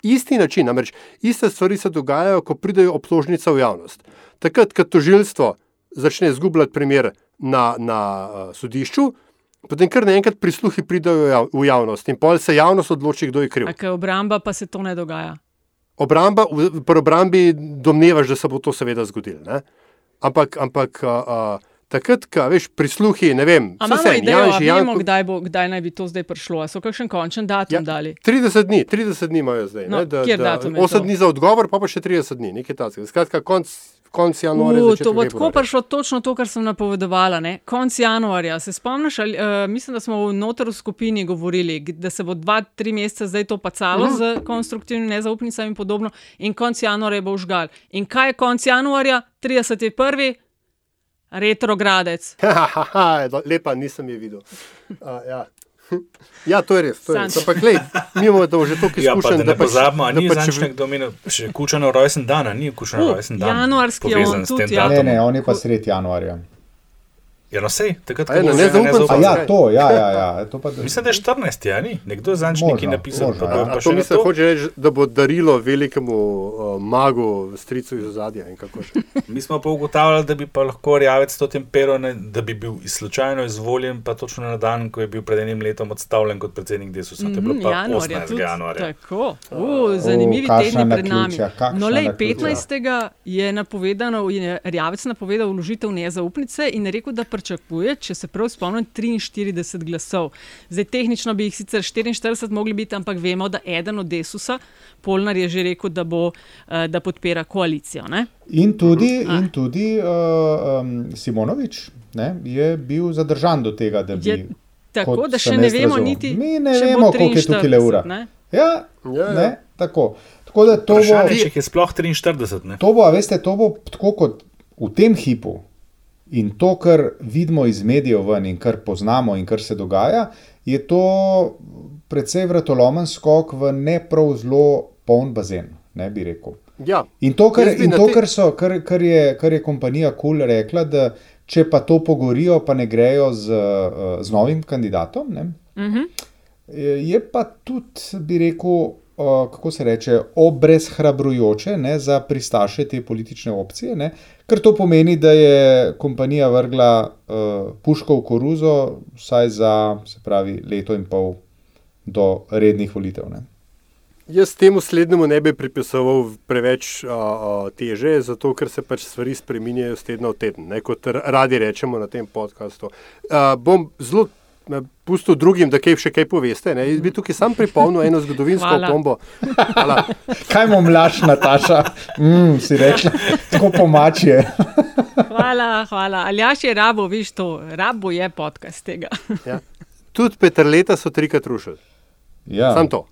Speaker 4: isti način, namreč iste stvari se dogajajo, ko pridejo obtožnica v javnost. Takrat, ko tožilstvo začne izgubljati primer na, na uh, sodišču, potem kar naenkrat prisluhi pridejo jav- v javnost in pol se javnost odloči, kdo je kriv.
Speaker 1: A kaj obramba pa se to ne dogaja.
Speaker 4: Obramba, v- pri obrambi domnevaš, da se bo to seveda zgodilo. Ne? Ampak, ampak a, a, takrat, ko veš, prisluhi, ne vem, vse,
Speaker 1: idejo, a
Speaker 4: Janši,
Speaker 1: vemo, kdaj, bo, kdaj naj bi to zdaj prišlo? A so kakšen končen datum ja. dali?
Speaker 4: 30 dni, 30 dni imajo zdaj.
Speaker 1: No,
Speaker 4: ne, da, da,
Speaker 1: datum je
Speaker 4: 8
Speaker 1: to?
Speaker 4: dni za odgovor, pa pa še 30 dni, nekaj takega. Skratka, konc, konc januarja.
Speaker 1: U, to bo tako prišlo točno to, kar sem napovedovala. Ne? Konc januarja. Se spomniš, ali, uh, mislim, da smo v noter v skupini govorili, da se bo dva, tri mesece zdaj to pacalo
Speaker 4: Mhm.
Speaker 1: uh -huh. z konstruktivnimi nezaupnicami in podobno, in konc januarja bo užgal. In kaj je konc januarja? 31. retrogradec.
Speaker 4: Lepa, nisem je videl. Uh, ja. Ja, to je res. To je res. Ampak, glej, mi imamo to že toliko
Speaker 3: Ja, pa
Speaker 4: izkušenj,
Speaker 3: da ne
Speaker 4: pač-
Speaker 3: pozabimo, a
Speaker 4: da
Speaker 3: ni
Speaker 4: pač
Speaker 3: zadnjič nekdo omenil še kučano rojsten dan, a ni kučano
Speaker 1: U,
Speaker 3: rojsten dan.
Speaker 1: januarski je on tudi, ja.
Speaker 2: Ne, ne, on je pa sred januarja.
Speaker 3: Ja, no sej, takrat,
Speaker 4: A je
Speaker 3: ko
Speaker 4: na
Speaker 3: bo
Speaker 4: nezaupnico?
Speaker 2: A
Speaker 3: nezaupnica.
Speaker 2: ja, to, ja, ja. ja. To pa,
Speaker 3: Mislim, da je 14, ja, ni? Nekdo je zadnjič nekaj napisal.
Speaker 2: možno,
Speaker 3: pa
Speaker 2: ja.
Speaker 3: bo
Speaker 4: A
Speaker 3: pa
Speaker 4: to mislim, hoče reči, da bo darilo velikemu uh, magu, stricu iz ozadja in kako še.
Speaker 3: Mi smo pa ugotavljali, da bi pa lahko Rjavec to tempero, ne, da bi bil slučajno izvoljen, pa točno na dan, ko je bil pred enim letom odstavljen kot predsednik Desusa. To je bilo
Speaker 1: Mhm,
Speaker 3: pa
Speaker 1: januarja
Speaker 3: 18.
Speaker 1: tudi,
Speaker 3: januarja.
Speaker 1: Tako, uh, zanimivi
Speaker 2: kakšna
Speaker 1: tedni pred nami. No, lej,
Speaker 2: naključja.
Speaker 1: 15. je napovedano, je Rjavec napovedal vložitev nezaupnice in je rekel, da pričakuje, če se prav spomnim, 43 glasov. Zdaj, tehnično bi jih sicer 44 mogli biti, ampak vemo, da eden od Desusa, Polnar je že rekel, da, bo, eh, da podpira koalicijo. Ne?
Speaker 2: In tudi, in tudi uh, um, Simonovič ne, je bil zadržan do tega, da bi.
Speaker 1: Je, tako da še ne vemo niti,
Speaker 2: Mi ne vemo,
Speaker 1: bo
Speaker 2: koliko je tukaj
Speaker 1: 43,
Speaker 2: ura.
Speaker 1: ne?
Speaker 2: Ja,
Speaker 4: Ja, ja.
Speaker 2: ne, tako. Tako da to bo,
Speaker 3: Vprašanje, če jih je sploh 43. Ne?
Speaker 2: to bo, veste, to bo tako kot v tem hipu. In to, kar vidimo iz medijev ven in kar poznamo in kar se dogaja, je to precej vratolomen skok v ne prav zelo poln bazen, ne bi rekel.
Speaker 4: Ja.
Speaker 2: In to, kar, in to kar, so, kar, kar, je, kar je kompanija Kul cool rekla, da če pa to pogorijo, pa ne grejo z, eh, z novim kandidatom, ne,
Speaker 1: Mhm.
Speaker 2: je pa tudi, bi rekel, kako se reče, obrezhrabrujoče ne, za pristaše te politične opcije, ne, ker to pomeni, da je kompanija vrgla uh, puško v koruzo, vsaj za pravi, leto in pol do rednih volitev. Ne.
Speaker 4: Jaz temu slednjemu ne bi pripisoval preveč uh, uh, teže, zato ker se pač stvari spreminjajo z tedna v teden, ne, kot radi rečemo na tem podkastu. Bom zelo uh, pustil drugim, da kaj še kaj poveste. Ne. Jaz bi tukaj sam pripomnil eno zgodovinsko
Speaker 1: Hvala.
Speaker 4: opombo. Hvala.
Speaker 2: Kaj mu mlaš, Nataša? Mm, si rekla, tako pomačje.
Speaker 1: Hvala, hvala. Aljaš je rabo, viš to, rabo je podcast tega.
Speaker 4: Ja. Tudi Petrleta so trikrat rušili.
Speaker 2: Ja.
Speaker 4: Sam to.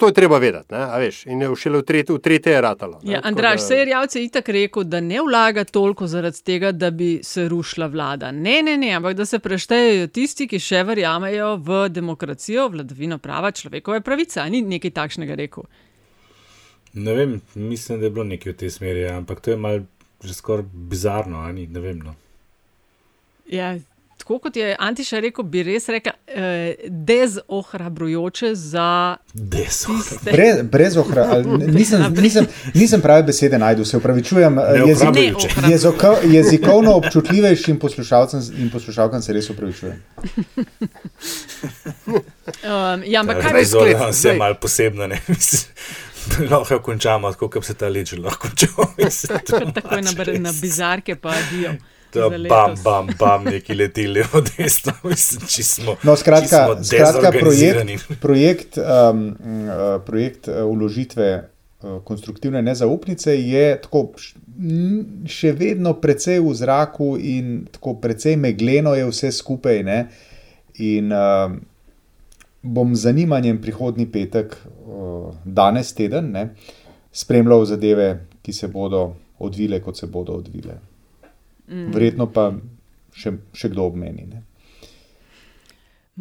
Speaker 4: To je treba vedeti, ne, a veš. In je šele v tretje, v tretje je ratalo. ne,
Speaker 1: Ja, Andraš,
Speaker 4: da-
Speaker 1: se je Rjavce itak rekel, da ne vlaga toliko zaradi tega, da bi se rušila vlada. Ne, ne, ne, ampak da se preštejejo tisti, ki še verjamejo v demokracijo, vladavino prava, človekove pravice. A Ni nekaj takšnega rekel.
Speaker 3: Ne vem, mislim, da je bilo nekaj v tej smeri, ampak to je mal že skoraj bizarno, ne vem. No.
Speaker 1: Ja, tako kot je Antiša rekel, bi res rekel, eh, dezohrabrujoče za tiste.
Speaker 2: Brez, brez ohra, nisem, nisem, nisem prave besede najdu, se upravičujem. eh, Jezik, jeziko, jezikovno občutljivejšim poslušalcem in poslušalkam se res upravičujem.
Speaker 1: Um, ja, ampak kaj
Speaker 3: Zdaj
Speaker 1: bi
Speaker 3: zole,
Speaker 4: sklet,
Speaker 3: vse
Speaker 4: zdaj.
Speaker 3: malo posebno. ne, mislim. Lahko končamo, tako kot se ta leč lahko
Speaker 1: kar takoj na, na bizarke pa adijo.
Speaker 3: Da, bam, bam, bam, neki leteli od desno, mislim, če smo.
Speaker 2: No, skratka,
Speaker 3: smo
Speaker 2: skratka projekt, projekt, um, uh, projekt uložitve uh, konstruktivne nezaupnice je tako še vedno precej v zraku in tako precej megleno je vse skupaj. Ne? In uh, bom z zanimanjem prihodnji petek, uh, danes teden, ne, spremljal zadeve, ki se bodo odvile, kot se bodo odvile.
Speaker 1: Mm.
Speaker 2: Verjetno pa še, še kdo ob meni. Ne?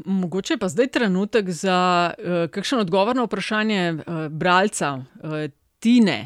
Speaker 1: Mogoče je pa zdaj trenutek za uh, kakšen odgovor na vprašanje uh, bralca uh, Tine.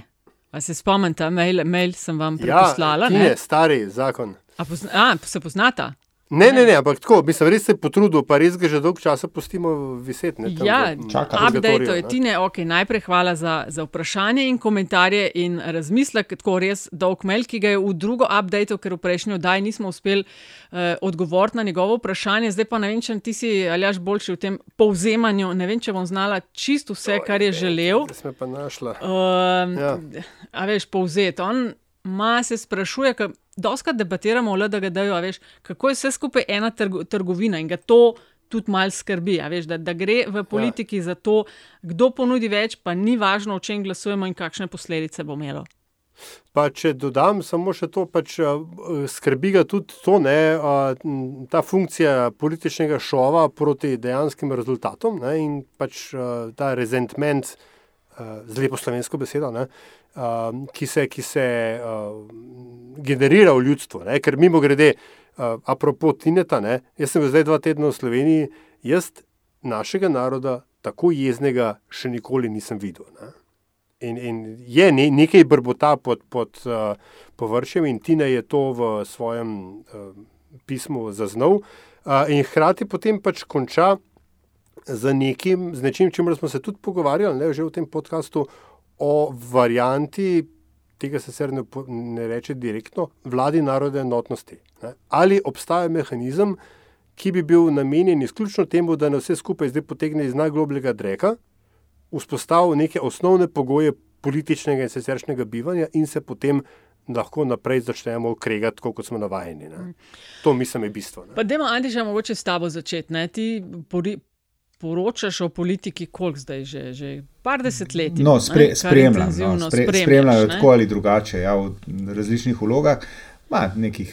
Speaker 1: A se spomnite, mail, mail sem vam preposlala.
Speaker 4: Ja,
Speaker 1: ne?
Speaker 4: Stari zakon.
Speaker 1: A, pozna, a se poznata?
Speaker 4: Ne, ne, ne, ampak tako, mislim, res se je potrudil, pa res ga že dolgo časa pustimo viseti. ne, tam
Speaker 1: Ja,
Speaker 2: Čakam.
Speaker 1: update
Speaker 4: purgatoriju,
Speaker 1: je.
Speaker 4: ne.
Speaker 1: Tine, okay, najprej hvala za, za vprašanje in komentarje in razmislek. Tako res dolg mail, ki ga je v drugo update, ker v prejšnji oddaji nismo uspeli uh, odgovoriti na njegovo vprašanje. Zdaj pa ne vem, če ti si aljaš boljši v tem povzemanju. Ne vem, če bom znala čisto vse, kar je želel.
Speaker 4: Da smo pa našla.
Speaker 1: Um,
Speaker 4: Ja.
Speaker 1: A veš, povzeti. On ma se sprašuje, ka, doskrat debatiramo o LDGD-ju, veš, kako je vse skupaj ena trgo, trgovina in ga to tudi malo skrbi. Veš, da, da gre v politiki ja. za to, kdo ponudi več, pa ni važno, o čem glasujemo in kakšne posledice bo imelo.
Speaker 4: Pa če dodam samo še to, pač skrbi ga tudi to, ne, ta funkcija političnega šova proti dejanskim rezultatom ne, in pač ta resentment, z lepo slovensko besedo, ne, ki se, ki se generira v ljudstvu. Ne, ker mimo grede, apropo Tineta, ne, jaz sem zdaj dva tedna v Sloveniji, jaz našega naroda tako jeznega še nikoli nisem videl. Ne. In, in je ne, nekaj brbota pod, pod uh, površjem, in Tina je to v svojem uh, pismu zaznal. Uh, in hkrati potem pač konča z, nekim, z nečim, čemer smo se tudi pogovarjali, ne, že v tem podkastu, o varianti, tega se sicer ne, ne reče direktno, vladi narode enotnosti. Ne. Ali obstaja mehanizem, ki bi bil namenjen izključno temu, da nas vse skupaj zdaj potegne iz najglobljega dreka vzpostavil neke osnovne pogoje političnega in siceršnjega bivanja, in se potem lahko naprej začnemo kregati, kot smo navajeni. Ne. To mislim je bistvo.
Speaker 1: Pa, da ima Andiša mogoče s tabo začeti. Ti poročaš o politiki, koliko zdaj že, že par desetletij.
Speaker 2: No, spre, spremljam, no, spre, spremljam tako ali drugače, ja, v različnih vlogah. Ma, nekih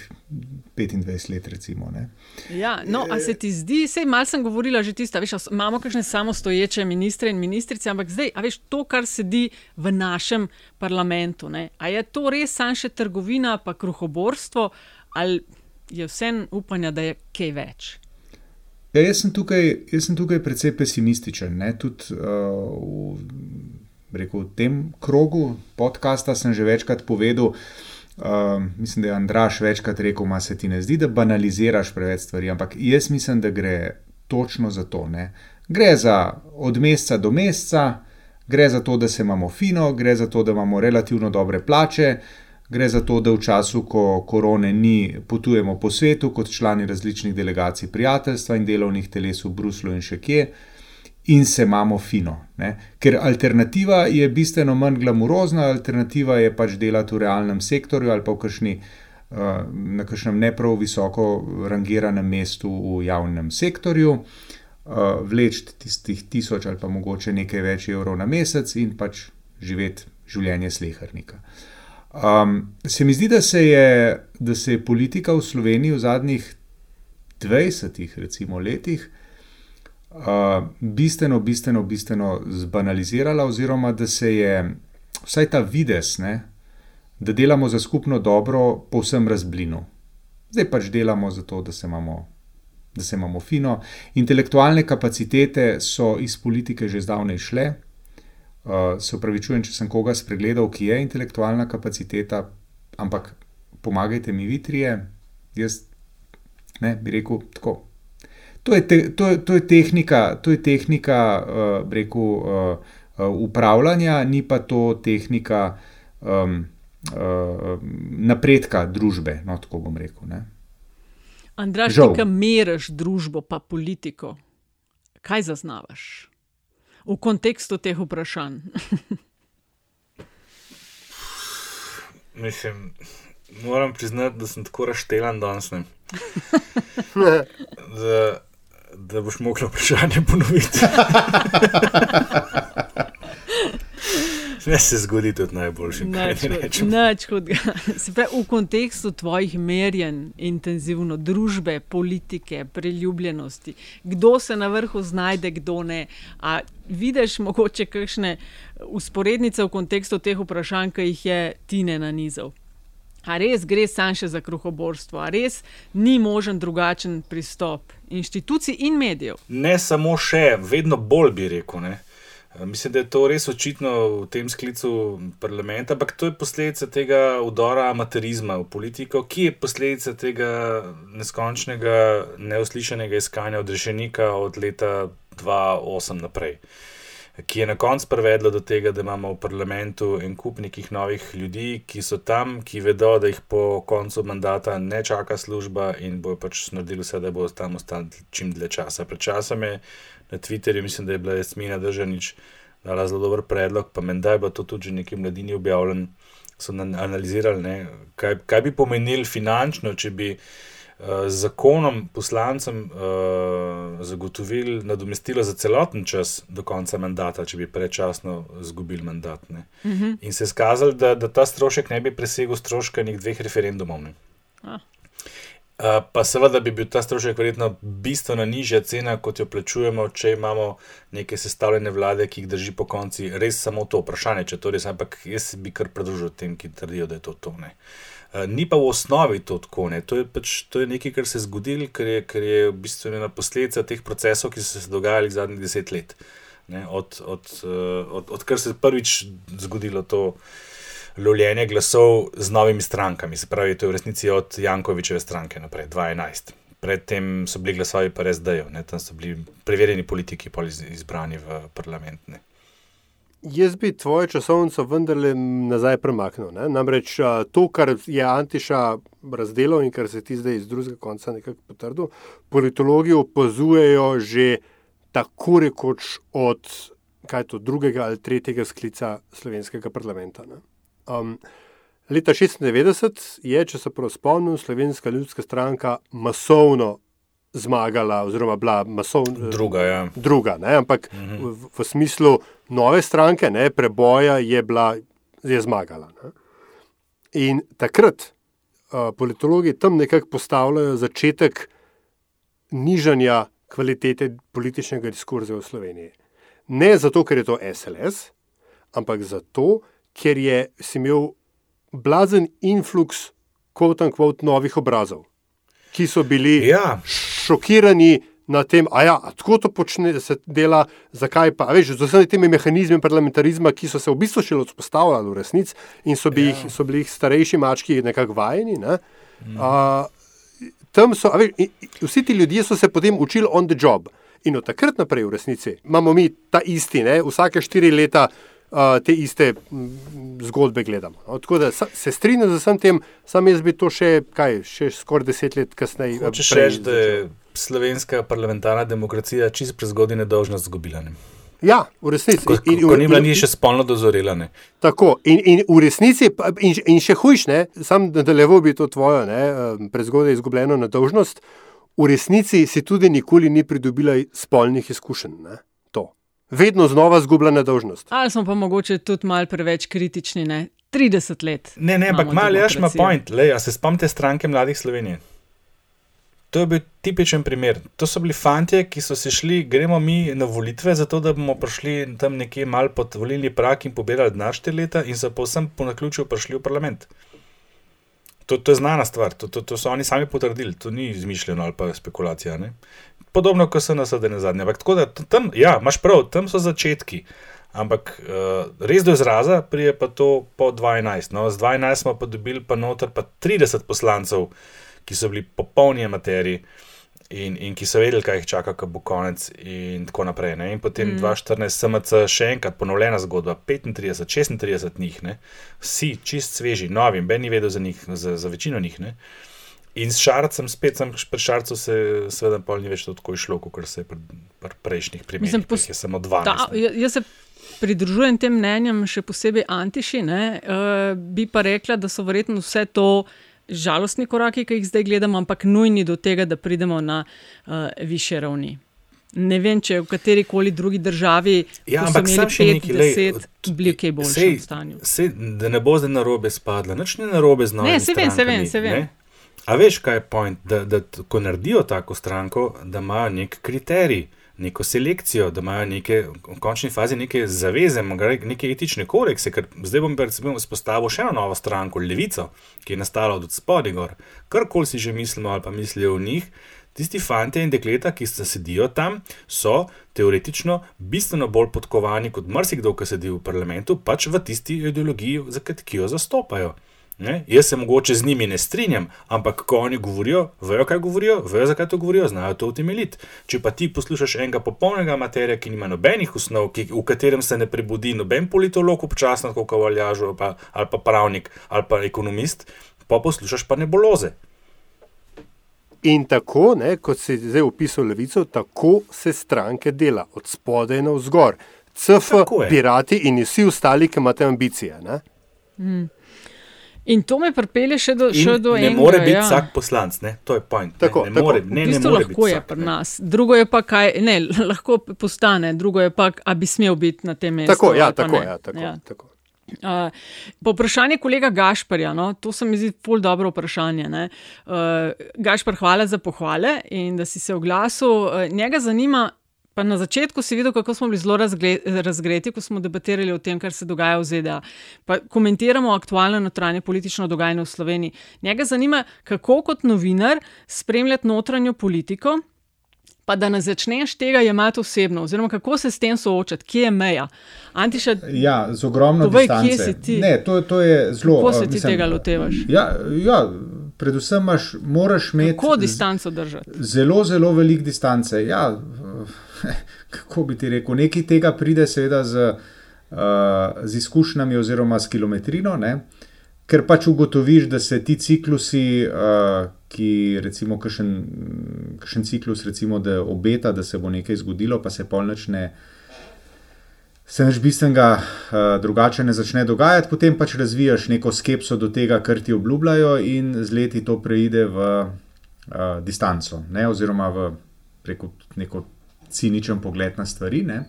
Speaker 2: 25 let, recimo. Ne.
Speaker 1: Ja, no, a se ti zdi, sej malo sem govorila že tisto, veš, imamo kakšne samostoječe ministre in ministrice, ampak zdaj, a veš, to, kar sedi v našem parlamentu, ne, a je to res samo še trgovina, pa kruhoborstvo, ali je vsem upanja, da je kaj več?
Speaker 2: Ja, jaz, sem tukaj, jaz sem tukaj precej pesimističen. Tudi uh, v, rekel, v tem krogu podcasta sem že večkrat povedal, Uh, mislim, da je Andraš večkrat rekel, da se ti ne zdi, da banaliziraš preveč stvari, ampak jaz mislim, da gre točno za to. Ne? Gre za od meseca do meseca, gre za to, da se imamo fino, gre za to, da imamo relativno dobre plače, gre za to, da v času, ko korone ni, potujemo po svetu kot člani različnih delegacij prijateljstva in delovnih teles v Bruslu in še kje. Uh, in se imamo fino. Ne? Ker alternativa je bistveno manj glamurozna, alternativa je pač delati v realnem sektorju ali pa v kakšni, uh, na kakšnem ne prav visoko rangiranem mestu v javnem sektorju, uh, vleči tistih tisoč ali pa mogoče nekaj več evrov na mesec in pač živeti življenje slehrnika. Um, se mi zdi, da se, je, da se je politika v Sloveniji v zadnjih 20 recimo, letih uh, bistveno, bistveno, bistveno zbanalizirala, oziroma da se je vsaj ta vides, ne, da delamo za skupno dobro, povsem razblinil. Zdaj pač delamo zato, da se imamo. Da se imamo fino. Intelektualne kapacitete so iz politike že zdavnaj šle. Uh, se upravičujem, če sem koga spregledal, ki je intelektualna kapaciteta, ampak pomagajte mi, vitrije. Jaz ne bi rekel tako. To je, te, to, to je tehnika, to je tehnika uh, reku, uh, upravljanja, ni pa to tehnika um, uh, napredka družbe. No, tako bom rekel.
Speaker 1: Ti, ki meriš družbo, pa politiko, kaj zaznavaš v kontekstu teh vprašanj?
Speaker 3: Mislim, moram priznati, da sem tako raštelan danes. da boš mogla vprašanje ponoviti. Ne se zgodi tudi najboljši.
Speaker 1: Nač hudega. V kontekstu tvojih merjenj, intenzivno družbe, politike, priljubljenosti, kdo se na vrhu znajde, kdo ne. A vidiš mogoče kakšne usporednice v kontekstu teh vprašanj, ki jih je Tine na nizov? A res gre samo še za kruhoborstvo, a res ni možen drugačen pristop inštitucij in medijev?
Speaker 3: Ne samo še, vedno bolj bi rekel. Ne? Mislim, da je to res očitno v tem sklicu parlamenta, ampak to je posledica tega udora amaterizma v politiko, ki je posledica tega neskončnega, neuslišanega iskanja odrešenika od leta 2008 naprej ki je na koncu privedlo do tega, da imamo v parlamentu en kup nekih novih ljudi, ki so tam, ki vedo, da jih po koncu mandata ne čaka služba in bojo pač naredili vse, da bo tam ostali čim dlje časa. Pred časom je na Twitterju, mislim, da je bila Jasmina Držanič dala zelo dober predlog, pa menda je bilo to tudi že neki mladini objavljen. so analizirali, ne, kaj, kaj bi pomenil finančno, če bi uh, z zakonom poslancem uh, zagotovili nadomestilo za celoten čas do konca mandata, če bi prečasno izgubili mandat. Uh -huh. In se je skazalo, da, da ta strošek ne bi presegel stroška nekih dveh referendumov. Ne. Ah. Uh, pa seveda bi bil ta strošek verjetno bistveno nižja cena, kot jo plačujemo, če imamo neke sestavljene vlade, ki jih drži po konci. Res samo to vprašanje, če to res, ampak jaz bi kar pridružil tem, ki trdijo, da je to to. Uh, ni pa v osnovi to tako. To je, pač, to je nekaj, kar se je zgodilo, ker je, ker je v bistvu ena posledica teh procesov, ki so se dogajali zadnjih deset let. Od, od, uh, od, od kar se je prvič zgodilo to lovljenje glasov z novimi strankami. Se pravi, to je v resnici od Jankovičeve stranke naprej, 2011. Predtem so bili glasovi pa res dajo, tam so bili preverjeni politiki izbrani v parlament. Ne.
Speaker 4: Jaz bi tvojo časovnico vendarle nazaj premaknil. Ne? Namreč to, kar je Antiša razdelil in kar se ti zdaj iz drugega konca nekako potrdil, politologi opazujejo že tako rekoč od to, drugega ali tretjega sklica slovenskega parlamenta. Ne? Um, leta 1996 je, če se prav spomnim, Slovenska ljudska stranka masovno zmagala, oziroma bila masovna.
Speaker 3: Druga, ja.
Speaker 4: Druga, ne, ampak -huh. v, v smislu nove stranke, ne, preboja je, bila, je zmagala. Ne. In takrat uh, politologi tam nekako postavljajo začetek nižanja kvalitete političnega diskurza v Sloveniji. Ne zato, ker je to SLS, ampak zato, ker je imel blazen influx, kot in kot novih obrazov, ki so bili
Speaker 3: ja.
Speaker 4: šokirani na tem, da ja, tako to počne, se dela, zakaj pa. Veš, z vsemi temi mehanizmi parlamentarizma, ki so se v bistvu še vzpostavljali v resnici in so bili, ja. so bili starejši mački nekako vajeni. Ne? Mm. Uh, tam so, veš, vsi ti ljudje so se potem učili on the job. In od takrat naprej, v resnici, imamo mi ta isti, ne? vsake štiri leta te iste zgodbe gledamo. No, tako da se strinjam z vsem tem, sam jaz bi to še, kaj, še skoraj deset let kasneje.
Speaker 3: Če rečeš, da je slovenska parlamentarna demokracija čist prezgodaj nedolžna zgubila. Ne?
Speaker 4: Ja, v resnici.
Speaker 3: Ko, ko, ko ni bila ni še spolno dozorela. Ne?
Speaker 4: Tako, in, in v resnici, in, in še hujš, ne, sam nadaljeval bi to tvojo prezgodaj izgubljeno nedolžnost, v resnici si tudi nikoli ni pridobila spolnih izkušenj. Ne? Vedno znova zgublja nedolžnost.
Speaker 1: Ali smo pa mogoče tudi malo preveč kritični, ne? 30 let.
Speaker 3: Ne, ne, ampak malo je šma point, le, a se spomnite stranke mladih Slovenije. To je bil tipičen primer. To so bili fanti, ki so se šli, gremo mi na volitve, zato da bomo prišli tam nekje mal pod volilni prak in pobirali denar štiri leta, in so povsem po naključju prišli v parlament. To, to je znana stvar, to, to, to so oni sami potrdili, to ni izmišljeno ali pa spekulacija. Ne? Podobno kot so nas zdaj na zadnje. Ampak tako da tam, ja, imaš prav, tam so začetki. Ampak uh, res do izraza prije pa to po 12. No, z 12 smo pa dobili pa noter pa 30 poslancev, ki so bili popolni materiji in, in ki so vedeli, kaj jih čaka, ko bo konec in tako naprej. Ne? In potem mm. 2014 SMC še enkrat ponovljena zgodba, 35, 36 njih, ne? vsi čist sveži, novi, ben ni vedel za njih, za, za večino njih. Ne? In s šarcem, spet sem pri šarcu, se seveda pa ni več tako išlo, kot se je pri, pri prejšnjih primerih. Pos... Je samo dva.
Speaker 1: Jaz se pridružujem tem mnenjem, še posebej antiši. Uh, bi pa rekla, da so verjetno vse to žalostni koraki, ki jih zdaj gledamo, ampak nujni do tega, da pridemo na uh, više ravni. Ne vem, če v kateri koli drugi državi
Speaker 3: ja, imeli še nekaj
Speaker 1: let, bili kaj boljši v stanju.
Speaker 3: Sej, da ne bo zdaj na robe spadla, nič ni na robe z nami.
Speaker 1: Ne, se vem, se vem, se vem.
Speaker 3: A veš, kaj je point, da, da ko naredijo tako stranko, da imajo nek kriterij, neko selekcijo, da imajo neke, v končni fazi neke zaveze, neke etične kodekse. Zdaj bom recimo spostavil še eno novo stranko, Levico, ki je nastala od spodaj. Karkoli si že mislimo ali pa mislijo o njih. Tisti fanti in dekleta, ki se sedijo tam, so teoretično bistveno bolj podkovani kot marsikdo, ki sedi v parlamentu, pač v tisti ideologiji, ki jo zastopajo. Ne? Jaz se mogoče z njimi ne strinjam, ampak ko oni govorijo, vejo, kaj govorijo, vejo, zakaj to govorijo, znajo to utemeljiti. Če pa ti poslušaš enega popolnega materija, ki nima nobenih osnov, ki, v katerem se ne prebudi noben politolog, občasno kot valjažo, ali, ali pa pravnik, ali pa ekonomist, pa poslušaš pa neboloze.
Speaker 4: In tako, ne, kot si zdaj opisal levico, tako se stranke dela, od spodaj na vzgor. CF, pirati in vsi ostali, ki imate ambicije.
Speaker 1: Mm. In to me pripelje še do, še do
Speaker 3: ne
Speaker 1: enega.
Speaker 3: more biti
Speaker 1: ja.
Speaker 3: vsak poslanec, ne? to je point.
Speaker 4: Tako,
Speaker 3: ne, ne
Speaker 4: tako.
Speaker 3: more,
Speaker 1: V
Speaker 3: ne, ne
Speaker 1: bistvu
Speaker 3: more
Speaker 1: lahko
Speaker 3: biti
Speaker 1: je
Speaker 3: vsak,
Speaker 1: pri
Speaker 3: ne.
Speaker 1: nas. Drugo je pa, kaj ne, lahko postane, drugo je pa, a bi smel biti na tem mestu.
Speaker 4: Tako, ja, tako,
Speaker 1: ne.
Speaker 4: ja, tako,
Speaker 1: Ja.
Speaker 4: tako.
Speaker 1: Uh, po vprašanju kolega Gašparja, no, to se mi zdi ful dobro vprašanje. ne. Uh, Gašpar, hvala za pohvale in da si se oglasil. Uh, njega zanima, pa na začetku si videl, kako smo bili zelo razgle, razgreti, ko smo debatirali o tem, kar se dogaja v ZDA. Pa komentiramo aktualno notranje politično dogajanje v Sloveniji. Njega zanima, kako kot novinar spremljati notranjo politiko. Pa da ne začneš tega jemati osebno, oziroma kako se s tem soočati, kje je meja. Antiša,
Speaker 2: Ja, z ogromno
Speaker 1: Povej,
Speaker 2: distance.
Speaker 1: kje si ti?
Speaker 2: Ne, to, to je zelo.
Speaker 1: Kako
Speaker 2: a,
Speaker 1: se ti tega lotevaš?
Speaker 2: Ja, ja, predvsem imaš, moraš imeti
Speaker 1: kako distanco držati?
Speaker 2: zelo, zelo velik distance. Ja, kako bi ti rekel, nekaj tega pride seveda z, uh, z izkušnjami oziroma s kilometrino, ne? ker pač ugotoviš, da se ti ciklusi, uh, ki recimo kakšen, kakšen ciklus recimo, da obeta, da se bo nekaj zgodilo, pa se polnoč ne. Se nič bistvenega uh, drugače ne začne dogajati, potem pač razvijaš neko skepso do tega, kar ti obljubljajo, in z leti to preide v uh, distanco, ne? oziroma v preko neko ciničen pogled na stvari. Ne?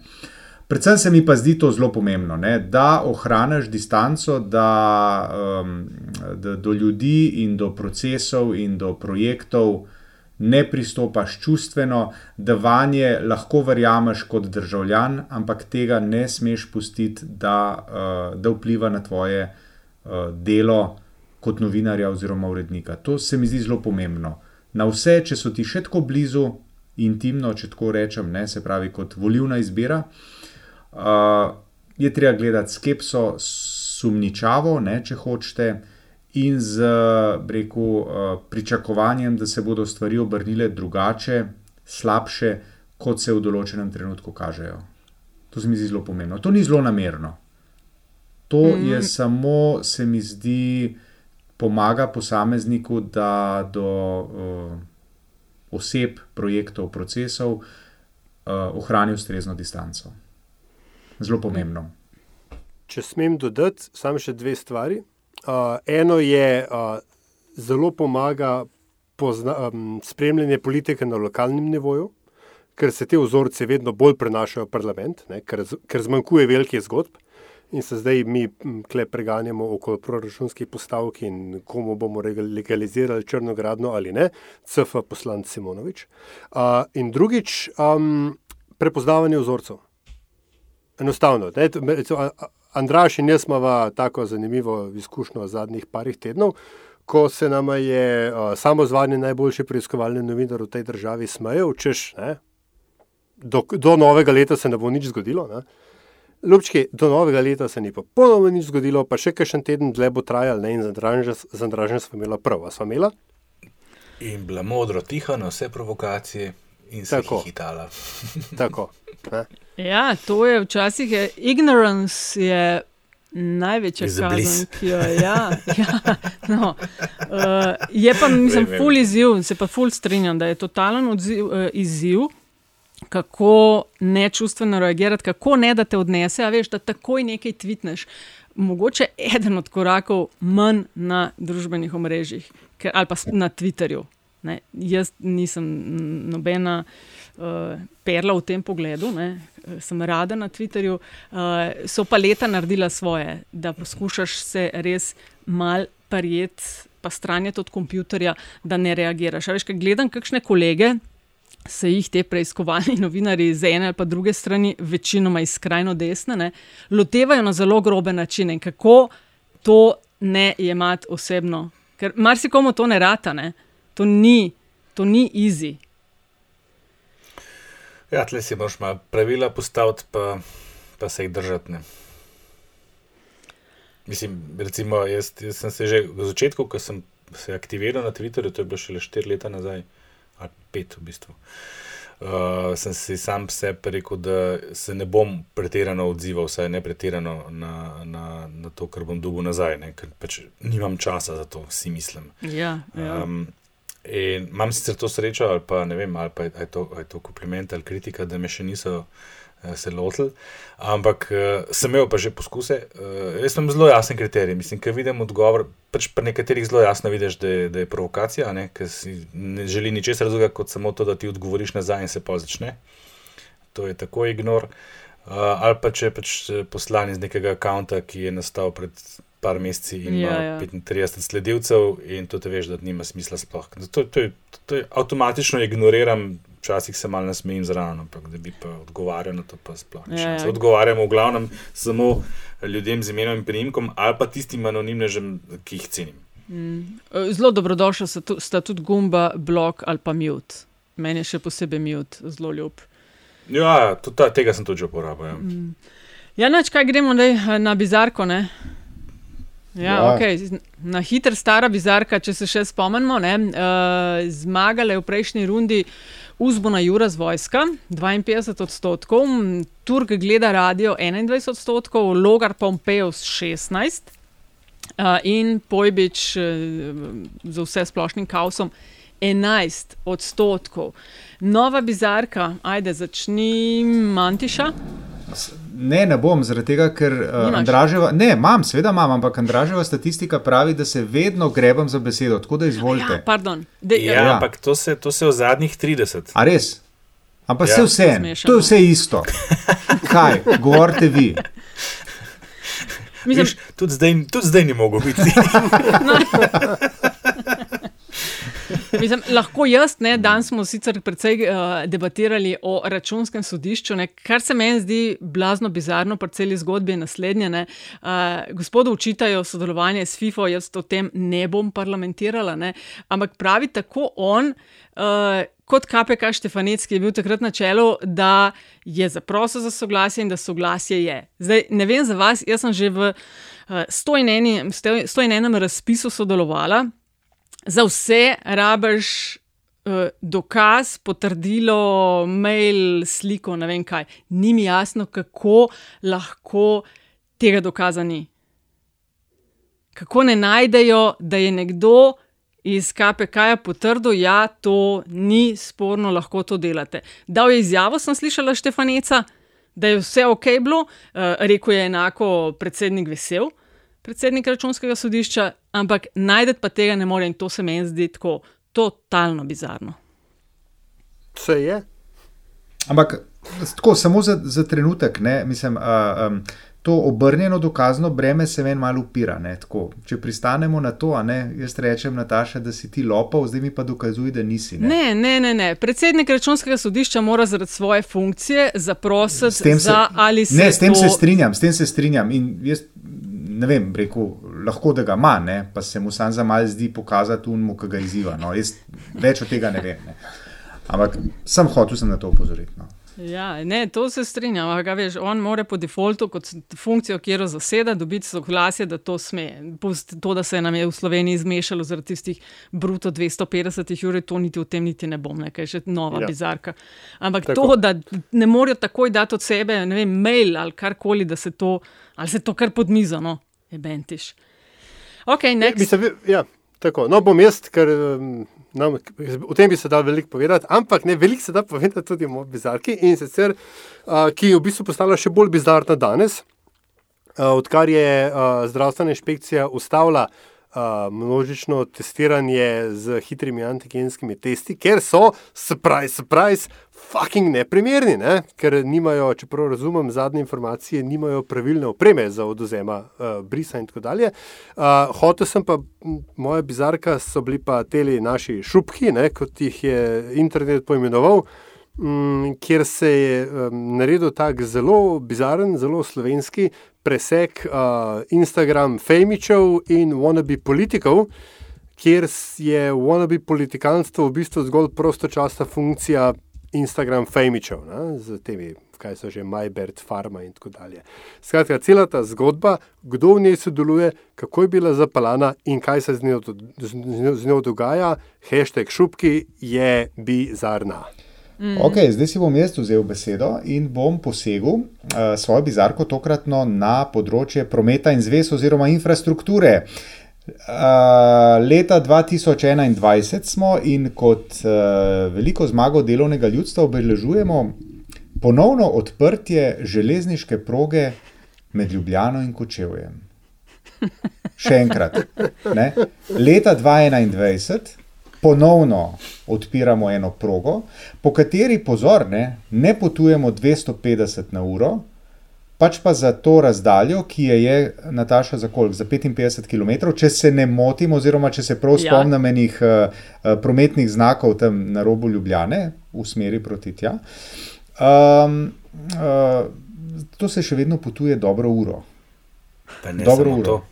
Speaker 2: Predvsem se mi pa zdi to zelo pomembno, ne? da ohraniš distanco, da, um, da do ljudi in do procesov in do projektov ne pristopaš čustveno, da vanje lahko verjameš kot državljan, ampak tega ne smeš pustiti, da, uh, da vpliva na tvoje uh, delo kot novinarja oziroma urednika. To se mi zdi zelo pomembno. Na vse, če so ti še tako blizu, intimno, če tako rečem, ne, se pravi kot volivna izbira, uh, je treba gledati skepso, sumničavo, ne, če hočete, in z reku, uh, pričakovanjem, da se bodo stvari obrnile drugače, slabše, kot se v določenem trenutku kažejo. To se mi zdi zelo pomembno. To ni zelo namerno. To mm. je samo, se mi zdi, pomaga posamezniku, da do uh, oseb, projektov, procesov uh, ohrani ustrezno distanco. Zelo pomembno.
Speaker 4: Če smem dodati, samo še dve stvari. Uh, eno je, uh, zelo pomaga pozna, um, spremljanje politike na lokalnem nivoju, ker se te vzorce vedno bolj prenašajo v parlament, ne, ker, ker zmanjkuje velikih zgodb. In se zdaj mi kle preganjamo okoli proračunskih postavk in komu bomo legalizirali črnogradno ali ne, CF poslanc Simonovič. Uh, in drugič, um, prepoznavanje vzorcev. Enostavno. Andraš in jaz imamo tako zanimivo izkušnjo v zadnjih parih tednov, ko se nam je uh, samozvani najboljši preiskovalni novinar v tej državi smejal, češ, ne, do, do novega leta se ne bo nič zgodilo. Ne. Ljubčki, do novega leta se ni popolnoma nič zgodilo, pa še kakšen teden dlje bo trajal, ne, in z Andražem smo imeli prav, a smo imeli?
Speaker 3: In bila modro tiha na vse provokacije in se
Speaker 4: Tako.
Speaker 3: hitala.
Speaker 4: Tako. Ne.
Speaker 1: Ja, to je včasih je, ignorance je največja kazen, ki jo ja, ja, no. uh, je pa, mislim, ful izziv, se pa ful strinjam, da je totalen odziv, uh, izziv, kako nečustveno reagirati, kako ne da te odnese, a veš, da takoj nekaj tvitneš. Mogoče eden od korakov manj na družbenih omrežjih ker, ali pa na Twitterju. Ne, jaz nisem nobena uh, perla v tem pogledu, ne, sem rada na Twitterju. Uh, so pa leta naredila svoje, da poskušaš se res mal parijet, pa stranjati od kompjutorja, da ne reagiraš. A Veš, kaj gledam kakšne kolege. Se jih te preiskovalni novinari z ene ali pa druge strani, večinoma iz skrajno desne, ne, lotevajo na zelo grobe načine. In kako to ne jemati osebno? Ker marsikomu to ne rata, ne. to ni, to ni easy.
Speaker 3: Ja, tle si moraš malo pravila postaviti, pa, pa se jih držati. Ne. Mislim, recimo, jaz, jaz sem se že v začetku, ko sem se aktiviral na Twitterju, to je bilo šele 4 leta nazaj, ali 5 v bistvu. Uh, sem si sam sebi rekel, da se ne bom pretirano odzival, vsaj ne pretirano na, na, na to, kar bom dobil nazaj, ne, ker pač nimam časa za to, si mislim.
Speaker 1: Ja, ja.
Speaker 3: Um, in imam sicer to srečo, ali pa ne vem, ali pa je, je, to, je to kompliment ali kritika, da me še niso uh, se lotili. Ampak uh, sem imel pa že poskuse. Uh, jaz sem zelo jasen kriterij. Mislim, ker vidim odgovor, pač pri nekaterih zelo jasno vidiš, da je, da je provokacija, ker si ne želi ničesar drugega, kot samo to, da ti odgovoriš nazaj in se pa začne. To je tako ignor. Uh, ali pa če pač poslan iz nekega računa, ki je nastal pred par meseci in
Speaker 1: Ja,
Speaker 3: ima
Speaker 1: ja.
Speaker 3: 35 sledilcev, in to te veš, da nima smisla sploh. To, to, je, to je avtomatično ignoriram, včasih se malo nasmejim zraven, ampak da bi pa odgovarjal na to, pa sploh ne.
Speaker 1: Ja,
Speaker 3: Ja,
Speaker 1: ja.
Speaker 3: Odgovarjamo v glavnem samo ljudem z imenom in priimkom, ali pa tistim anonimnežem, ki jih cenim.
Speaker 1: Mm. Zelo dobrodošla sta, tu, sta tudi gumba, blok ali pa mute. Meni je še posebej mute, zelo ljub.
Speaker 3: Ja, tudi ta, tega sem tudi že uporabil. Ja.
Speaker 1: Mm. Ja, noč, kaj gremo zdaj eh, na bizarko. Ne? Ja,
Speaker 3: Ja.
Speaker 1: Okay. Na hiter stara bizarka, če se še spomnimo. Ne? Uh, zmagala je v prejšnji rundi Uzbona Jura z vojska, 52 odstotkov, Turk gleda radio 21 odstotkov, Logar Pompeus 16 uh, in Pojbič uh, z vse splošnim kaosom 11 odstotkov. Nova bizarka, ajde, začni Mantiša.
Speaker 2: Ne, ne bom, zaradi tega, ker uh? Andraževa, ne, imam, seveda imam, ampak Andraževa statistika pravi, da se vedno grebam za besedo, tako da izvolite.
Speaker 1: Ja, pardon. De,
Speaker 3: Ja, ja, ampak to se, to se v zadnjih 30.
Speaker 2: A res? Ampak
Speaker 3: Ja.
Speaker 2: ja. vse
Speaker 1: Zmešano.
Speaker 2: to je vse isto. Kaj, govorite vi?
Speaker 1: Mislim-
Speaker 3: Viš, tudi, zdaj, tudi zdaj ni mogel biti.
Speaker 1: Mislim, lahko jaz, ne, danes smo sicer precej uh, debatirali o računskem sodišču, ne, kar se meni zdi blazno bizarno pri celi zgodbi, je naslednje. Ne, uh, gospodu učitajo sodelovanje s FIFO, jaz o tem ne bom parlamentirala, ne, ampak pravi tako on. Uh, Kot KPK Štefanec, ki je bil takrat na čelu, da je zaprosil za soglasje in da soglasje je. Zdaj, ne vem za vas, jaz sem že v uh, 101 razpisu sodelovala, za vse rabiš uh, dokaz, potrdilo, mail, sliko, ne vem kaj. Ni mi jasno, kako lahko tega dokaza ni. Kako ne najdejo, da je nekdo iz KPK-ja potrdil, da ja, to ni sporno, lahko to delate. Dal je izjavo, sem slišala Štefaneca, da je vse ok bilo, uh, rekel je enako predsednik vesel predsednik računskega sodišča, ampak najdete pa tega ne more in to se meni zdi tako totalno bizarno.
Speaker 4: Vse je.
Speaker 2: Ampak tako, samo za, za trenutek, ne, mislim, uh, um, to obrnjeno dokazno breme se meni malo upira. Ne, tako. Če pristanemo na to, a ne, jaz rečem, Nataša, da si ti lopov, zdaj mi pa dokazuj, da nisi. Ne.
Speaker 1: Ne, ne, ne, ne. Predsednik računskega sodišča mora zaradi svoje funkcije zaprositi
Speaker 2: tem
Speaker 1: za ali se.
Speaker 2: ne, s tem
Speaker 1: to...
Speaker 2: se strinjam, s tem se strinjam. In jaz ne vem, rekel, lahko da ga ima, ne, pa se mu sam za mal zdi pokazati unmu, ki ga izziva. No. Jaz več od tega ne vem. Ne. Ampak sem hotel sem na to upozoriti. No.
Speaker 1: Ja, ne, to se strinjam. ampak, Veš, on mora po defaultu, kot funkcijo, kjer jo zaseda, dobiti soglasje, da to sme. Pust To, da se nam je v Sloveniji zmešalo zaradi tistih bruto 250 ur, to niti v tem niti ne bom, nekaj še nova
Speaker 4: Ja.
Speaker 1: bizarka. Ampak
Speaker 4: Tako.
Speaker 1: Tako. to, da ne morejo takoj dati od sebe, ne vem, mail ali karkoli, da se to, ali se to kar pod mizo, no, je bentiš. Ok,
Speaker 4: Ja,
Speaker 1: next.
Speaker 4: mislim, ja, tako. No, bom jaz, ker nam, o tem bi se dal veliko povedati, ampak ne veliko se da povedati tudi o bizarki in sicer, uh, ki je v bistvu postala še bolj bizarna danes, uh, odkar je uh, zdravstvena inšpekcija ustavila množično testiranje z hitrimi antigenskimi testi, ker so, surprise, surprise, fucking neprimerni, ne? ker nimajo, čeprav razumem, zadnje informacije, nimajo pravilne opreme za odozema uh, brisa in tako dalje. Uh, hotel sem pa, moja bizarka so bili pa teli naši šupki, ne? kot jih je internet poimenoval. Mm, kjer se je um, naredil tak zelo bizaren, zelo slovenski presek uh, Instagram fejmičev in wannabe politikov, kjer je wannabe politikanstvo v bistvu zgolj prostočasna funkcija Instagram fejmičev, ne, z temi, kaj so že Majbert, Farma in tako dalje. Skratka, cela ta zgodba, kdo v njej sodeluje, kako je bila zapeljana in kaj se z njo, do- z njo, z njo dogaja, hashtag šupki je bizarna.
Speaker 1: Mm.
Speaker 2: Okay, zdaj si bom jaz vzel besedo in bom posegel uh, svojo bizarko tokratno na področje prometa in zvez oziroma infrastrukture. Uh, leta 2021 smo in kot uh, veliko zmago delovnega ljudstva obeležujemo ponovno odprtje železniške proge med Ljubljano in Kočevjem. Še enkrat, ne? leta 2021 ponovno odpiramo eno progo, po kateri, pozor, ne, ne potujemo 250 na uro, pač pa za to razdaljo, ki je, je Nataša za koliko? Za 55 km, če se ne motim, oziroma če se prav
Speaker 1: Ja.
Speaker 2: spomnim enih uh, prometnih znakov tam na robu Ljubljane, v smeri proti tja. Um, uh, to se še vedno potuje dobro uro.
Speaker 3: Pa ne
Speaker 2: Dobro uro.
Speaker 3: to.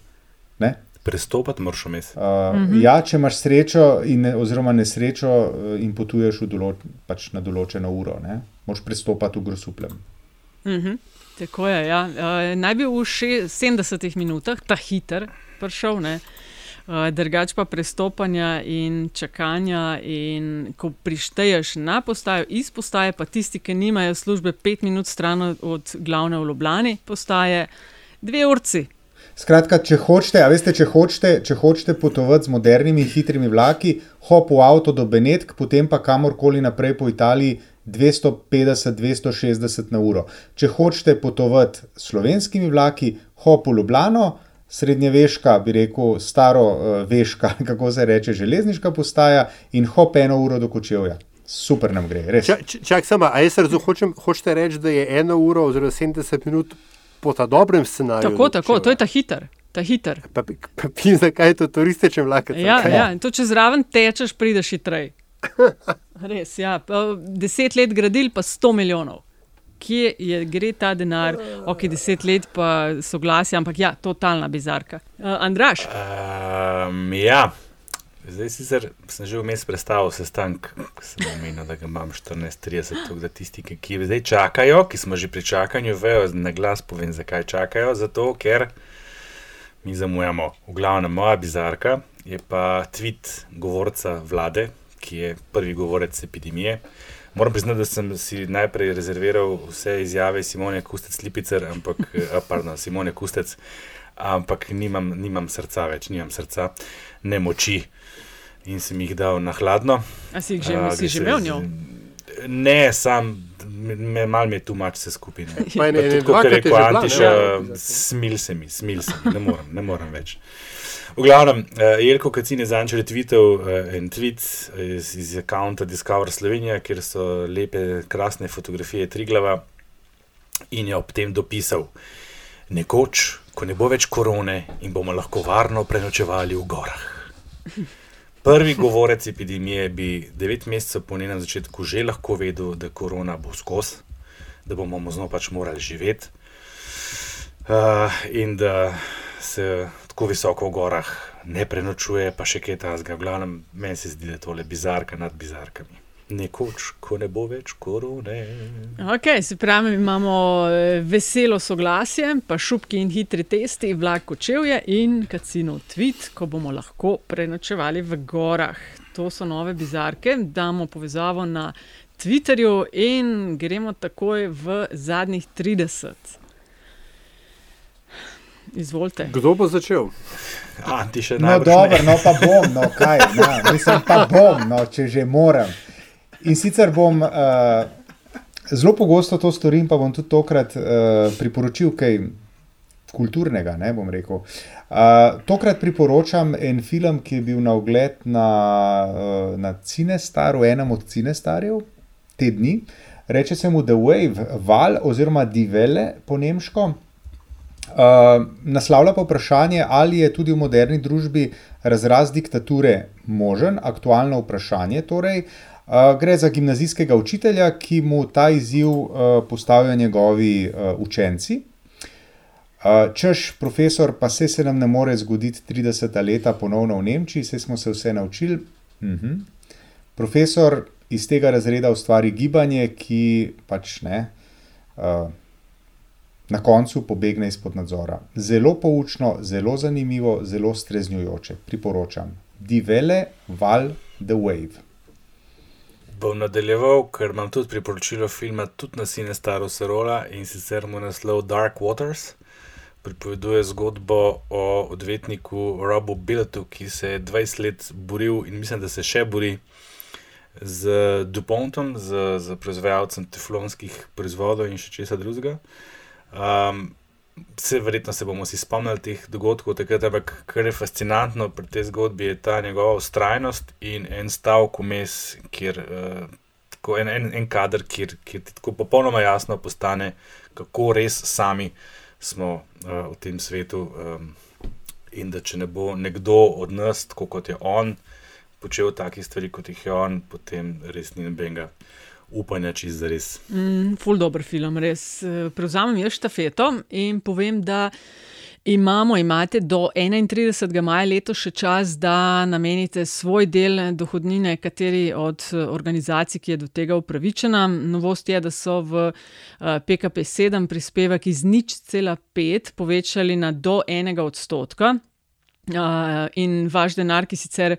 Speaker 3: Prestopati moraš vmes.
Speaker 2: Uh, mhm. Ja, če imaš srečo, in, oziroma nesrečo, uh, in potuješ določ, pač na določeno uro, ne? moraš prestopati v grosuplem.
Speaker 1: Mhm. Tako je. Ja. Uh, naj bi v še 70 minutah ta hiter prišel. Ne? Uh, drugač pa prestopanja in čakanja, in ko prišteješ na postajo, iz postaje, pa tisti, ki nimajo službe pet minut stran od- od glavne v Ljubljani postaje, dve urci.
Speaker 2: Skratka, če hočete, veste, če hočete, če hočete potovati z modernimi, hitrimi vlaki, hop v avto do Benetk, potem pa kamorkoli naprej po Italiji 250-260 na uro. Če hočete potovati s slovenskimi vlaki, hop v Ljubljano, srednjeveška, bi rekel, staro veška, kako se reče, železniška postaja in hop eno uro do Kočevja. Super nam gre, res.
Speaker 4: Čak, čak sama, a jaz razumem, hočem, hočete reči, da je ena ura oziroma 70 minut po ta dobrem scenariju.
Speaker 1: Tako, tako, to je ta hiter. Ta hiter.
Speaker 4: Pa, pa pin, zakaj je to turističen vlak?
Speaker 1: Ja, ja, in to če zraven tečeš, prideš hitreje. Res, ja. Pa Deset let gradil, pa sto milijonov. Kje je, gre ta denar? Ok, deset let pa soglasje, ampak ja, totalna bizarka. Uh, Andraš,
Speaker 3: Um, ja, zdaj sicer sem že vmes predstavil sestanek, ki sem omenil, da ga imam 14:30, tako da tisti, ki, ki zdaj čakajo, ki smo že pri čakanju, vejo, na glas povem, zakaj čakajo. Zato, ker mi zamujamo. V glavnem, moja bizarka je pa tweet govorca vlade, ki je prvi govorec epidemije. Moram priznati, da sem si najprej rezerviral vse izjave Simone Kustec, Lipicer, ampak, a, pardon, Simone Kustec, ampak nimam, nimam srca več, nimam srca, ne moči in sem jih dal na hladno.
Speaker 1: a si, jih že,
Speaker 3: A,
Speaker 1: si že
Speaker 3: se
Speaker 1: imel njo?
Speaker 3: Ne, sam, me, malo mi je tu mač vse skupaj.
Speaker 4: Pa ene-
Speaker 3: Pa
Speaker 4: ene
Speaker 3: tudi, kot je rekel
Speaker 4: ne?
Speaker 3: Antiš, uh, smil se mi, smil se mi, ne morem, ne morem več. V glavnem, uh, Jelko Kacin je zanč retweetal uh, en tweet iz, iz akonta Discover Slovenija, kjer so lepe, krasne fotografije Triglava in je ob tem dopisal, nekoč, ko ne bo več korone in bomo lahko varno prenočevali v gorah. Prvi govorec epidemije bi devet mesecev po njenem začetku že lahko vedel, da korona bo skozi, da bomo z njo pač morali živeti uh, in da se tako visoko v gorah ne prenočuje, pa še kaj tasga. V glavnem, meni se zdi, da je tole bizarka nad bizarkami. Nekoč, ko ne bo več korone.
Speaker 1: Okay, se pravi, imamo eh, veselo soglasje, pa šupki in hitri testi, vlak kočevje in kacinov tweet, ko bomo lahko prenočevali v gorah. To so nove bizarke. Damo povezavo na Twitterju in gremo takoj v zadnjih 30. Izvolite.
Speaker 4: Kdo bo začel?
Speaker 3: A, ti še
Speaker 2: No,
Speaker 3: najbrž
Speaker 2: dobro,
Speaker 3: ne.
Speaker 2: no pa bom, no kaj, no, mislim pa bom, no, če že moram. In sicer bom uh, zelo pogosto to storim, pa bom tudi tokrat uh, priporočil kaj kulturnega, ne bom rekel. Uh, tokrat priporočam en film, ki je bil na ogled na, uh, na Cinestaru, enem od Cinestarjev, te dni. Reče se mu The Wave, Val oziroma Divele po nemško. Uh, naslavlja pa vprašanje, ali je tudi v moderni družbi razraz diktature možen, aktualno vprašanje. Torej, gre za gimnazijskega učitelja, ki mu ta izziv postavijo njegovi učenci. Češ, profesor, pa se se nam ne more zgoditi 30 leta ponovno v Nemčiji, se smo se vse naučili. Uh -huh. Profesor iz tega razreda ustvari gibanje, ki pač ne. Uh, na koncu pobegne izpod nadzora. Zelo poučno, zelo zanimivo, zelo streznjujoče. Priporočam. Divele, Val, The Wave.
Speaker 3: Bom nadaljeval, ker imam tudi priporočilo filma, tudi na Sine Staro Serola in sicer mu naslov Dark Waters. Pripoveduje zgodbo o odvetniku Robu Billetu, ki se je 20 let boril in mislim, da se še bori z Dupontom, z, z proizvajalcem teflonskih proizvodov in še česa drugega. Um, Vse verjetno se bomo si spomnili teh dogodkov, takrat, ampak kar je fascinantno pri tej zgodbi, je ta njegova ustrajnost in en stavek vmes, kjer uh, tako en, en, en kader, kjer, kjer ti tako popolnoma jasno postane, kako res sami smo uh, v tem svetu. Um, in da če ne bo nekdo od nas, tako kot je on, počel takih stvari, kot jih je on, potem res ni nobenega upanja, če za res.
Speaker 1: Mm, ful dobr film, res. Prevzamem jaz štafeto in povem, da. Imamo, imate do 31. maja letos še čas, da namenite svoj del dohodnine kateri od organizacij, ki je do tega upravičena. Novost je, da so v PKP 7 prispevek iz nič cela pet povečali na do enega odstotka. In vaš denar, ki sicer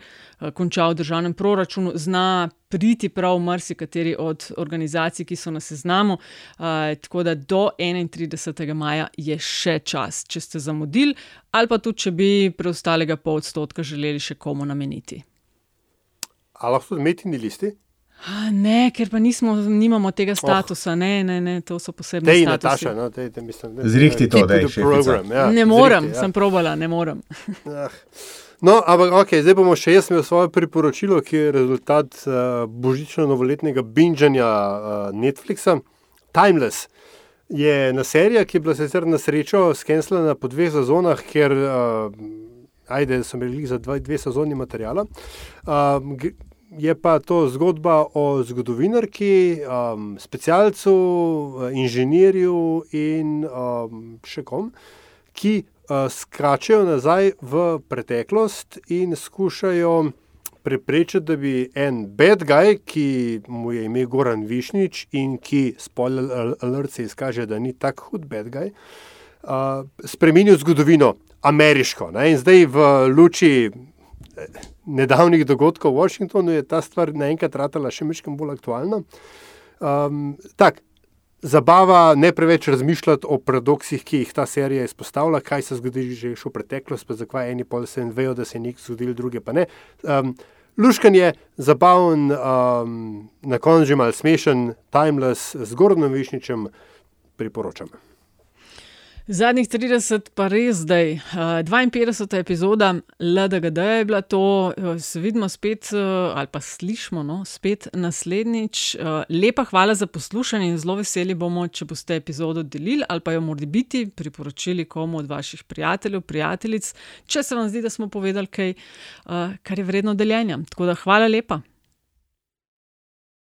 Speaker 1: konča v državnem proračunu, zna priti prav marsikateri od organizacij, ki so na seznamu. Tako da do 31. maja je še čas, če ste zamudili, ali pa tudi, če bi preostalega pol odstotka želeli še komu nameniti.
Speaker 4: Ali lahko tudi metini listi?
Speaker 1: Ne, ker pa nismo, nimamo tega statusa, oh. ne, ne, ne, to so posebne
Speaker 4: Tej,
Speaker 1: statusi.
Speaker 4: Nataša, no, tej, tej, mislim, da-
Speaker 2: Zrihti to, daj,
Speaker 4: to the program, ja,
Speaker 1: Ne morem,
Speaker 4: zrihti, ja.
Speaker 1: sem probala, ne morem.
Speaker 4: Ah. No, ampak okay, zdaj bomo še jaz imel svoje priporočilo, ki je rezultat uh, božično-novoletnega binžanja uh, Netflixa. Timeless je ena serija, ki je bila sicer na srečo skenslana po dveh sezonah, ker uh, ajde, so imeli za dva, dve sezoni materijala. Uh, je pa to zgodba o zgodovinarki, um, specialcu, inženirju in um, še kom, ki uh, skačejo nazaj v preteklost in skušajo preprečiti, da bi en bad guy, ki mu je ime Goran Višnič in ki, spoiler al- alert, se izkaže, da ni tako hud bad guy, uh, spremenil zgodovino ameriško. Ne? In zdaj v luči nedavnih dogodkov v Washingtonu je ta stvar naenkrat ratala še nekaj bolj aktualna. Um, tak, zabava ne preveč razmišljati o paradoksih, ki jih ta serija izpostavlja, kaj se zgodi že v preteklosti, pa zakaj eni pol se vejo, da se je nekaj zgodilo, druge pa ne. Um, Luškan je zabaven, um, na koncu že mal smešen, timeless, z Gordonom Višničem priporočam.
Speaker 1: Zadnjih 30, pa res zdaj, uh, 52. epizoda LDGD je bila to, uh, se vidimo spet, uh, ali pa slišmo no, spet naslednjič. Lepa hvala za poslušanje in zelo veseli bomo, če boste epizodo delili ali pa jo morda biti priporočili komu od vaših prijateljev, prijateljic, če se vam zdi, da smo povedali kaj, kar je vredno deljenja. Tako da hvala lepa.